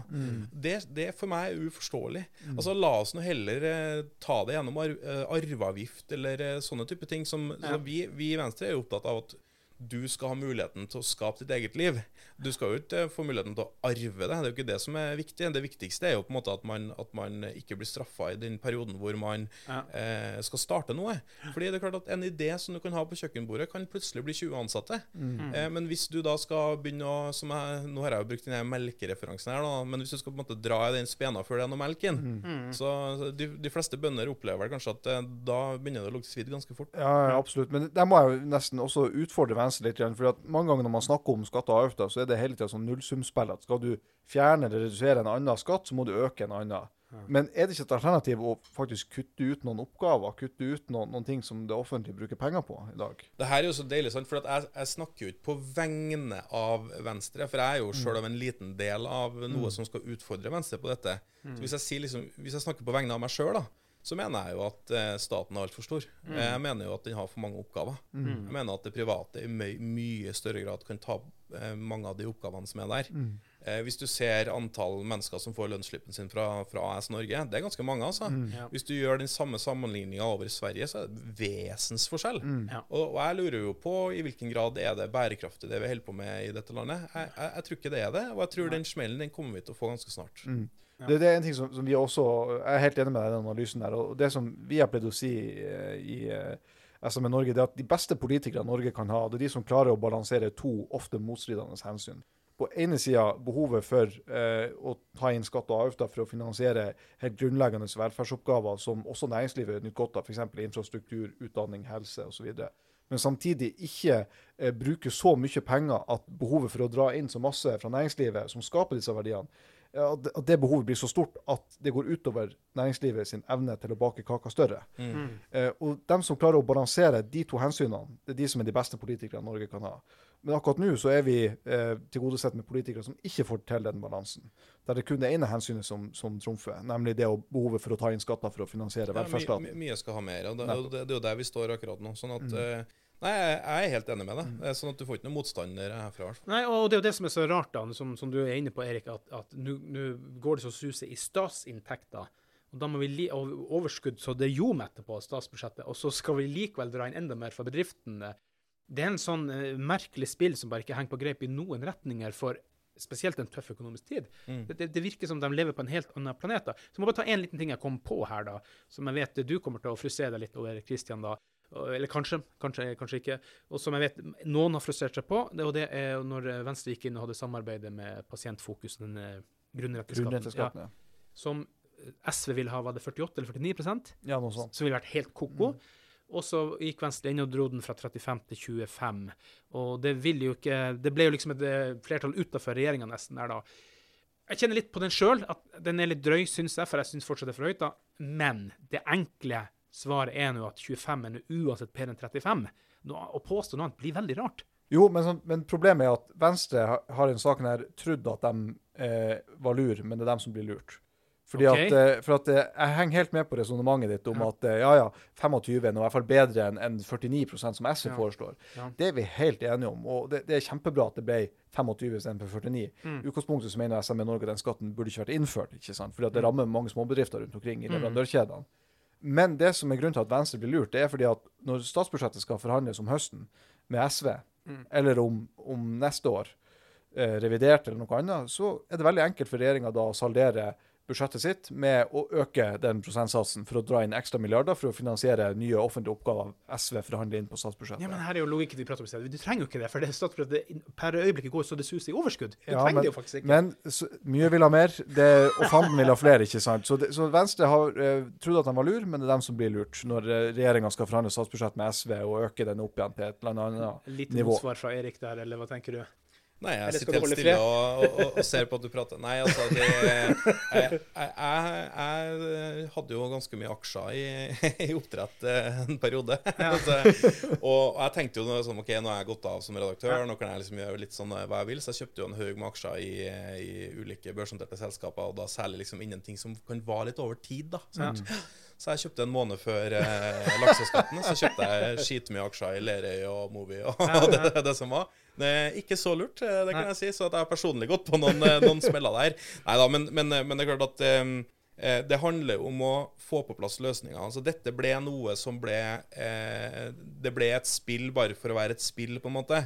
Det, det for meg er uforståelig. Altså, La oss nå heller eh, ta det gjennom eh, arveavgift eller eh, sånne type ting. Som, Ja. vi, vi i Venstre er jo opptatt av at du skal ha muligheten til å skape ditt eget liv. Du skal jo ikke få muligheten til å arve det. Det er jo ikke det som er viktig. Det viktigste er jo på en måte at man, at man ikke blir straffa i den perioden hvor man Ja. eh, skal starte noe. Fordi det er klart at En idé som du kan ha på kjøkkenbordet, kan plutselig bli 20 ansatte. Mm. Eh, men hvis du da skal begynne å som jeg, Nå har jeg jo brukt denne melkereferansen her, da, men hvis du skal på en måte dra i den spena før det er noe melk inn, Mm. så så de, de fleste bønder opplever vel kanskje at eh, da begynner det å lukte svidd ganske fort. Ja, ja, absolutt. Men der må jeg jo nesten også utfordre Venstre litt. igjen, For at mange ganger når man snakker om skatter og avgifter, så er det hele tida sånn nullsumspill. At skal du fjerne eller redusere en annen skatt, så må du øke en annen. Men er det ikke et alternativ å faktisk kutte ut noen oppgaver, kutte ut noen, noen ting som det offentlige bruker penger på i dag? Det her er jo så deilig, sant? for at jeg, jeg snakker jo ikke på vegne av Venstre. For jeg er jo sjøl av en liten del av noe som skal utfordre Venstre på dette. Så hvis jeg, sier liksom, hvis jeg snakker på vegne av meg sjøl, så mener jeg jo at eh, staten er altfor stor. Jeg mener jo at den har for mange oppgaver. Jeg mener at det private i my mye større grad kan ta eh, mange av de oppgavene som er der. Eh, hvis du ser antall mennesker som får lønnsslippen sin fra, fra AS Norge, det er ganske mange. altså. Ja. Hvis du gjør den samme sammenligninga over i Sverige, så er det vesensforskjell. Ja. Og, og jeg lurer jo på i hvilken grad er det bærekraftig det vi holder på med i dette landet. Jeg, jeg, jeg tror ikke det er det, og jeg tror den smellen den kommer vi til å få ganske snart. Det, det er en ting som, som vi også Jeg er helt enig med deg i den analysen der. og Det som vi har pleid å si i, i eh, SME Norge, det er at de beste politikerne Norge kan ha, det er de som klarer å balansere to ofte motstridende hensyn. På ene sida behovet for eh, å ta inn skatt og avgifter for å finansiere helt grunnleggende velferdsoppgaver som også næringslivet nyter godt av, f.eks. infrastruktur, utdanning, helse osv. Men samtidig ikke eh, bruke så mye penger at behovet for å dra inn så masse fra næringslivet som skaper disse verdiene, ja, at det- behovet blir så stort at det går utover næringslivet sin evne til å bake kaka større. Mm. Eh, og dem som klarer å balansere de to hensynene, det er de som er de beste politikerne Norge kan ha. Men akkurat nå så er vi eh, tilgodesett med politikere som ikke får til den balansen. Der det er kun det ene hensynet som, som trumfer, nemlig det å, behovet for å ta inn skatter for å finansiere Ja, my, velferdsstaten. my, mye skal ha mer. og det, og det, det er jo der vi står akkurat nå. sånn at, Mm. eh, Nei, jeg, er helt enig med deg. Det er Sånn at Du får ikke noen motstandere herfra. Nei, og det er jo det som er så rart, da, som, som du er inne på, Erik, at, at nå går det så suset i statsinntekter. Og da må vi li overskudd så det ljomer etterpå, statsbudsjettet, og så skal vi likevel dra inn enda mer fra bedriftene. Det er en sånn uh, merkelig spill som bare ikke henger på greip i noen retninger for spesielt en tøff økonomisk tid. Mm. Det, det, det virker som de lever på en helt annen planet. da. Så jeg må bare ta en liten ting jeg kom på her, da, som jeg vet du kommer til å frustrere deg litt over, Christian. da. Eller kanskje, kanskje, kanskje ikke. Og som jeg vet noen har frustrert seg på, det, og det er når eh, Venstre gikk inn og hadde samarbeidet med Pasientfokus, den grunnrettighetsskatten, ja, ja. som eh, SV ville ha, var det 48 eller 49 Ja, noe sånt. som ville vært helt ko-ko. Og så gikk Venstre inn og dro den fra 35 til 25. Og det ville jo ikke Det ble jo liksom et eh, flertall utafor regjeringa nesten der, da. Jeg kjenner litt på den sjøl, at den er litt drøy, syns jeg, for jeg syns fortsatt det er for høyt, da. Men det enkle svaret er nå at 25 er uansett bedre enn 35. Nå, å påstå noe annet blir veldig rart. Jo, men, sånn, men problemet er at Venstre har, i denne saken her trodd at de eh, var lur, men det er dem som blir lurt. Fordi okay. at, eh, for at eh, Jeg henger helt med på resonnementet ditt om Ja. at eh, ja, ja, 25 er i hvert fall bedre enn en 49% som SV Ja. foreslår. Ja. Det er vi helt enige om. og Det, det er kjempebra at det ble 25 istedenfor 49. Mm. Utgangspunktet så mener SME Norge at den skatten burde ikke vært innført, ikke sant? fordi at det Mm. rammer mange småbedrifter rundt omkring i Mm. leverandørkjedene. Men det som er grunnen til at Venstre blir lurt, det er fordi at når statsbudsjettet skal forhandles om høsten med SV, Mm. eller om, om neste år, eh, revidert eller noe annet, så er det veldig enkelt for regjeringa da å saldere budsjettet sitt med å øke den prosentsatsen for å dra inn ekstra milliarder for å finansiere nye offentlige oppgaver SV forhandler inn på statsbudsjettet. Ja, men her er jo logikken vi prater om i sted. Du trenger jo ikke det, for det statsbudsjettet per øyeblikket går så det suser i overskudd. Du Ja, trenger men- det jo faktisk ikke. Men så, mye vil ha mer, det, og fanden vil ha flere, ikke sant? Så, det, så Venstre har eh, trodd at de var lur, men det er dem som blir lurt når uh, regjeringa skal forhandle statsbudsjett med SV og øke den opp igjen til et eller annet. nivå. nivå. motsvar fra Erik der, eller hva tenker du? Nei, jeg Eller sitter helt stille og, og, og, og ser på at du prater. Nei, altså det, jeg, jeg, jeg, jeg hadde jo ganske mye aksjer i, i oppdrett eh, en periode. Så, og, og jeg tenkte jo sånn, ok, nå har jeg gått av som redaktør, nå kan jeg liksom gjøre litt sånn hva jeg vil. Så jeg kjøpte jo en haug med aksjer i, i ulike børsnoterte selskaper, og da særlig liksom innen ting som kan vare litt over tid. da, sant? Så jeg kjøpte en måned før eh, lakseskatten, så kjøpte jeg skitmye aksjer i Lerøy og Movi og det, det som var. Det er ikke så lurt, eh, det kan Nei. jeg si. Så at jeg har personlig gått på noen, eh, noen smeller der. Neida, men, men, men det er klart at eh, eh, det handler om å få på plass løsninger. Altså Dette ble noe som ble eh, Det ble et spill bare for å være et spill, på en måte.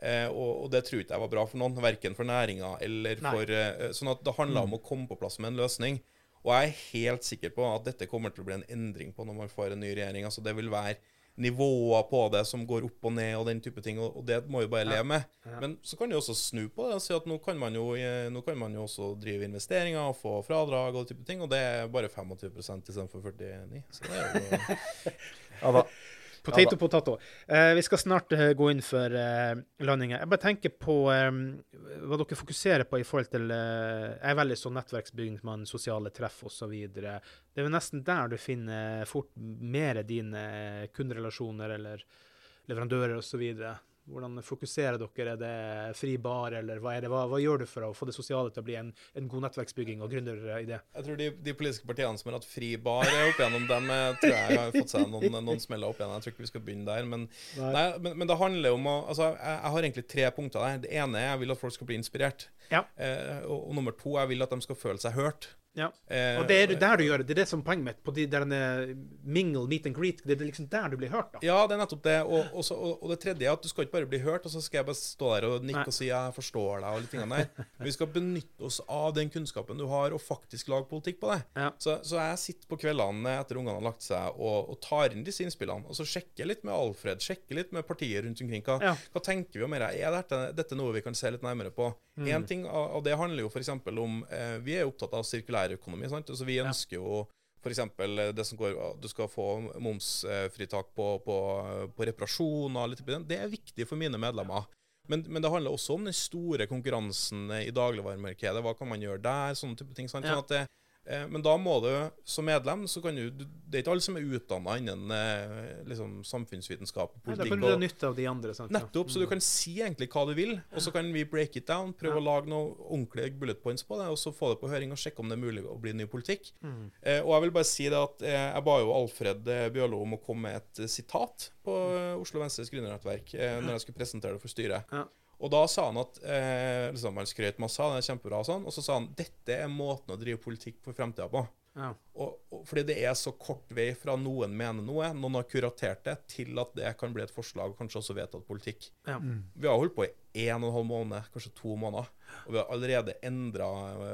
Eh, og, og det tror ikke jeg var bra for noen, verken for næringa eller Nei. for eh, Sånn at det handla om å komme på plass med en løsning. Og jeg er helt sikker på at dette kommer til å bli en endring på når man får en ny regjering. Altså Det vil være nivåer på det som går opp og ned og den type ting, og, og det må jo bare leve med. Ja. Men så kan du også snu på det og si at nå kan man jo, eh, nå kan man jo også drive investeringer og få fradrag og den type ting, og det er bare 25 istedenfor 49 Så det er jo Ja da. Potato, potato. Eh, vi skal snart eh, gå inn for eh, landinga. Jeg bare tenker på eh, hva dere fokuserer på i forhold til eh, Jeg er veldig sånn nettverksbyggingsmann, sosiale treff osv. Det er jo nesten der du finner fort mer dine kunderelasjoner eller leverandører osv. Hvordan fokuserer dere? Er det fri bar, eller hva det? Hva, hva gjør du for å få det sosiale til å bli en, en god nettverksbygging og gründeridé? Jeg tror de, de politiske partiene som har hatt fri bar opp igjennom dem, tror jeg har fått seg noen, noen smeller opp igjen. Jeg tror ikke vi skal begynne der. Men, nei, men, men det handler om å Altså, jeg, jeg har egentlig tre punkter der. Det ene er jeg vil at folk skal bli inspirert. Ja. Eh, og, og nummer to, jeg vil at de skal føle seg hørt. Ja. Eh, Og det er der du gjør det. Det er det som poenget mitt. På de der eh, mingle, meet and greet. Det er liksom der du blir hørt, da. Ja, det er nettopp det. Og, og, så, og, og det tredje er at du skal ikke bare bli hørt, og så skal jeg bare stå der og nikke Nei. og si 'jeg forstår deg', og litt tingene der. Vi skal benytte oss av den kunnskapen du har, og faktisk lage politikk på det. Ja. Så, så jeg sitter på kveldene etter ungene har lagt seg, og, og tar inn disse innspillene. Og så sjekker litt med Alfred, sjekker litt med partiet rundt omkring. Hva, Ja. hva tenker vi om dette? Er dette, dette noe vi kan se litt nærmere på? Mm. En ting av, av det handler jo f.eks. om eh, Vi er opptatt av sirkulærøkonomi. så Altså, vi ønsker jo F.eks. det som går Du skal få momsfritak på, på, på reparasjon litt Det er viktig for mine medlemmer. Men, men det handler også om den store konkurransen i dagligvaremarkedet. Hva kan man gjøre der? Sånne type ting. Sånn at det, Eh, Men da må du som medlem så kan du, Det er ikke alle som er utdanna innen eh, liksom, samfunnsvitenskap og Nei, Da kan du nytte av de andre. sant? Nettopp, så du kan si egentlig hva du vil, og så kan vi break it down, prøve Ja. å lage noen ordentlige bullet points på det, og så få det på høring og sjekke om det er mulig å bli ny politikk. Mm. Eh, og jeg vil bare si det at eh, jeg ba jo Alfred eh, Bjørlo om å komme med et eh, sitat på eh, Oslo Venstres gründernettverk eh, når jeg skulle presentere det for styret. Ja. Og da sa han at eh, liksom, Han skrøt masse av det, er kjempebra og sånn, og så sa han dette er måten å drive politikk for fremtida på. Ja. Og, og, fordi det er så kort vei fra noen mener noe, noen har kuratert det, til at det kan bli et forslag, kanskje også vedtatt politikk. Ja. Vi har holdt på i en og en halv måned, kanskje to måneder, og vi har allerede endra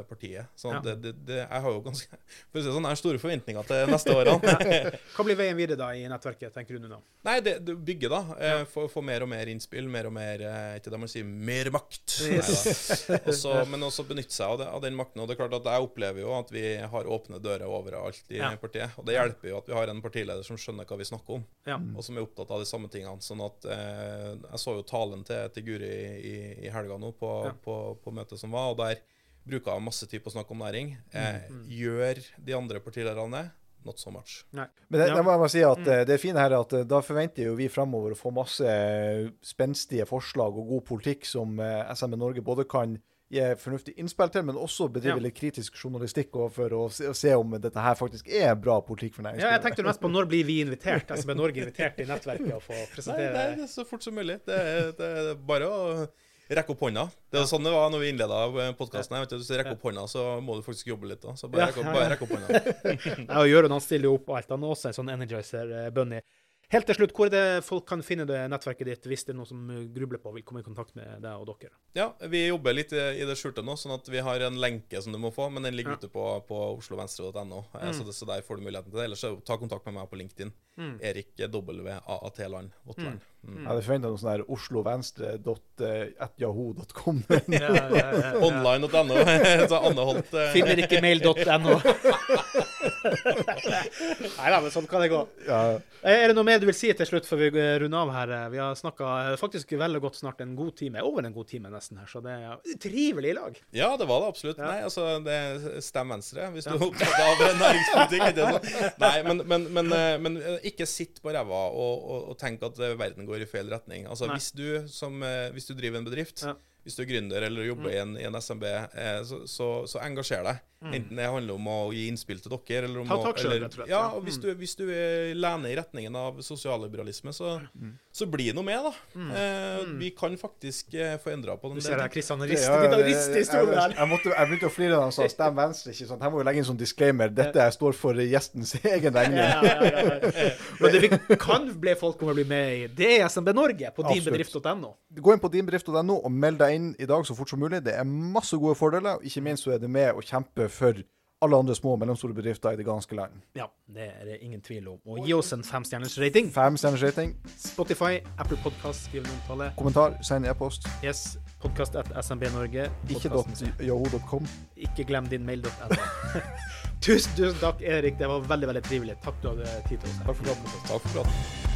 partiet. Sånn det, det, det, jeg har jo ganske For å si sånn, jeg har store forventninger til neste årene. Hva blir veien videre da i nettverket, tenker du nå? Nei, det, bygger, da. Eh, få, få mer og mer innspill, mer og mer eh, Ikke det man sier mer makt. Yes. Også, men også benytte seg av, av den makten. Og det er klart at jeg opplever jo at vi har åpne dører overalt i Ja. partiet. Og det hjelper jo at vi har en partileder som skjønner hva vi snakker om. Ja. og som er opptatt av de samme tingene. Sånn at eh, Jeg så jo talen til, til Guri i, i helga nå på, Ja. på, på møtet som var, og der bruker jeg masse tid på å snakke om næring. Eh, Mm. Gjør de andre partilederne? Not so much. Men det, Ja. det må jeg bare si at mm. det fine her er at eh, da forventer jo vi fremover å få masse eh, spenstige forslag og god politikk som eh, SME Norge både kan gi fornuftig innspill til, men også bedrive Ja. litt kritisk journalistikk for å se, å se om dette her faktisk er bra politikk for Ja, jeg næringslivet. tenkte mest på når blir vi invitert, SMN Norge invitert i nettverket og få presentere nei, det er så fort som mulig. Det det, det er bare å rekke opp hånda. Det var sånn det var når vi innleda podkasten. Hvis du rekker opp hånda, så må du faktisk jobbe litt. da. Så bare Ja, rekke opp, bare ja. rekke opp hånda. Ja, og Jørund stiller jo opp og alt. Han er også en sånn energizer eh. Helt til slutt, hvor er det folk kan finne det nettverket ditt hvis det er noen som eh, grubler på og vil komme i kontakt med deg og dere? Ja, vi jobber litt i det skjulte nå, sånn at vi har en lenke som du må få, men den ligger Ja. ute på, på oslovenstre.no. Mm. Så, så der får du muligheten til det. Ellers ta kontakt med meg på LinkedIn. Mm. Erik W. AAT Land. Votland. Mm. Jeg hadde forventa noe sånn her ja, ja. Online.no. så Anne Holt eh, Finner ikke mail.no. Nei da, men sånn kan det gå. ja. Eh, Er det noe mer du vil si til slutt før vi eh, runder av her? Eh, Vi har snakka faktisk veldig godt snart en god time. Over en god time nesten her, så det er trivelig i lag. Ja, det var det absolutt. Ja. Nei, altså, det Stem Venstre, hvis du er opptatt av næringspolitikk. sånn? Nei, men, men, men, eh, men eh, ikke sitt på ræva og, og, og tenk at eh, verden går i feil retning. Altså, hvis du, som, eh, hvis du driver en bedrift, Ja. Hvis du er gründer eller jobber i, en, i en SMB, eh, så, så, så engasjer deg. Enten det handler om å gi innspill til dere, eller om Ta tak selv, rett og slett, Ja, og hvis Mm. du, hvis du lener i retningen av sosialliberalisme, så, så bli noe med, da. Eh, Vi kan faktisk eh, få endra på den. Du ser her. Kristian rister ja, begynner å i stolen jeg, her. jeg, måtte, jeg begynte å flire da han sa 'stem venstre'. ikke sant? Her må vi legge inn sånn disclaimer. Dette står for gjestens egen regning. Ja, ja, ja, ja. Men det vi kan bli folk om å bli med i, det er SMB Norge på dinbedrift.no. Gå inn på dinbedrift.no og meld deg inn i dag så fort som mulig. Det er masse gode fordeler. Ikke minst så er det med å kjempe for alle andre små og mellomstore bedrifter i det ganske land. Ja, det er det ingen tvil om. Og gi oss en femstjerners rating. Fem stjerners rating. Spotify, Apple Podcast, skriv en omtale. Kommentar, send e-post. Yes, podkast at SMB Norge. Ikke .yahoo.com. Ikke glem din mail.no. tusen, tusen takk, Erik. Det var veldig veldig trivelig. Takk du hadde tid til oss. her. Takk for praten. Takk for praten.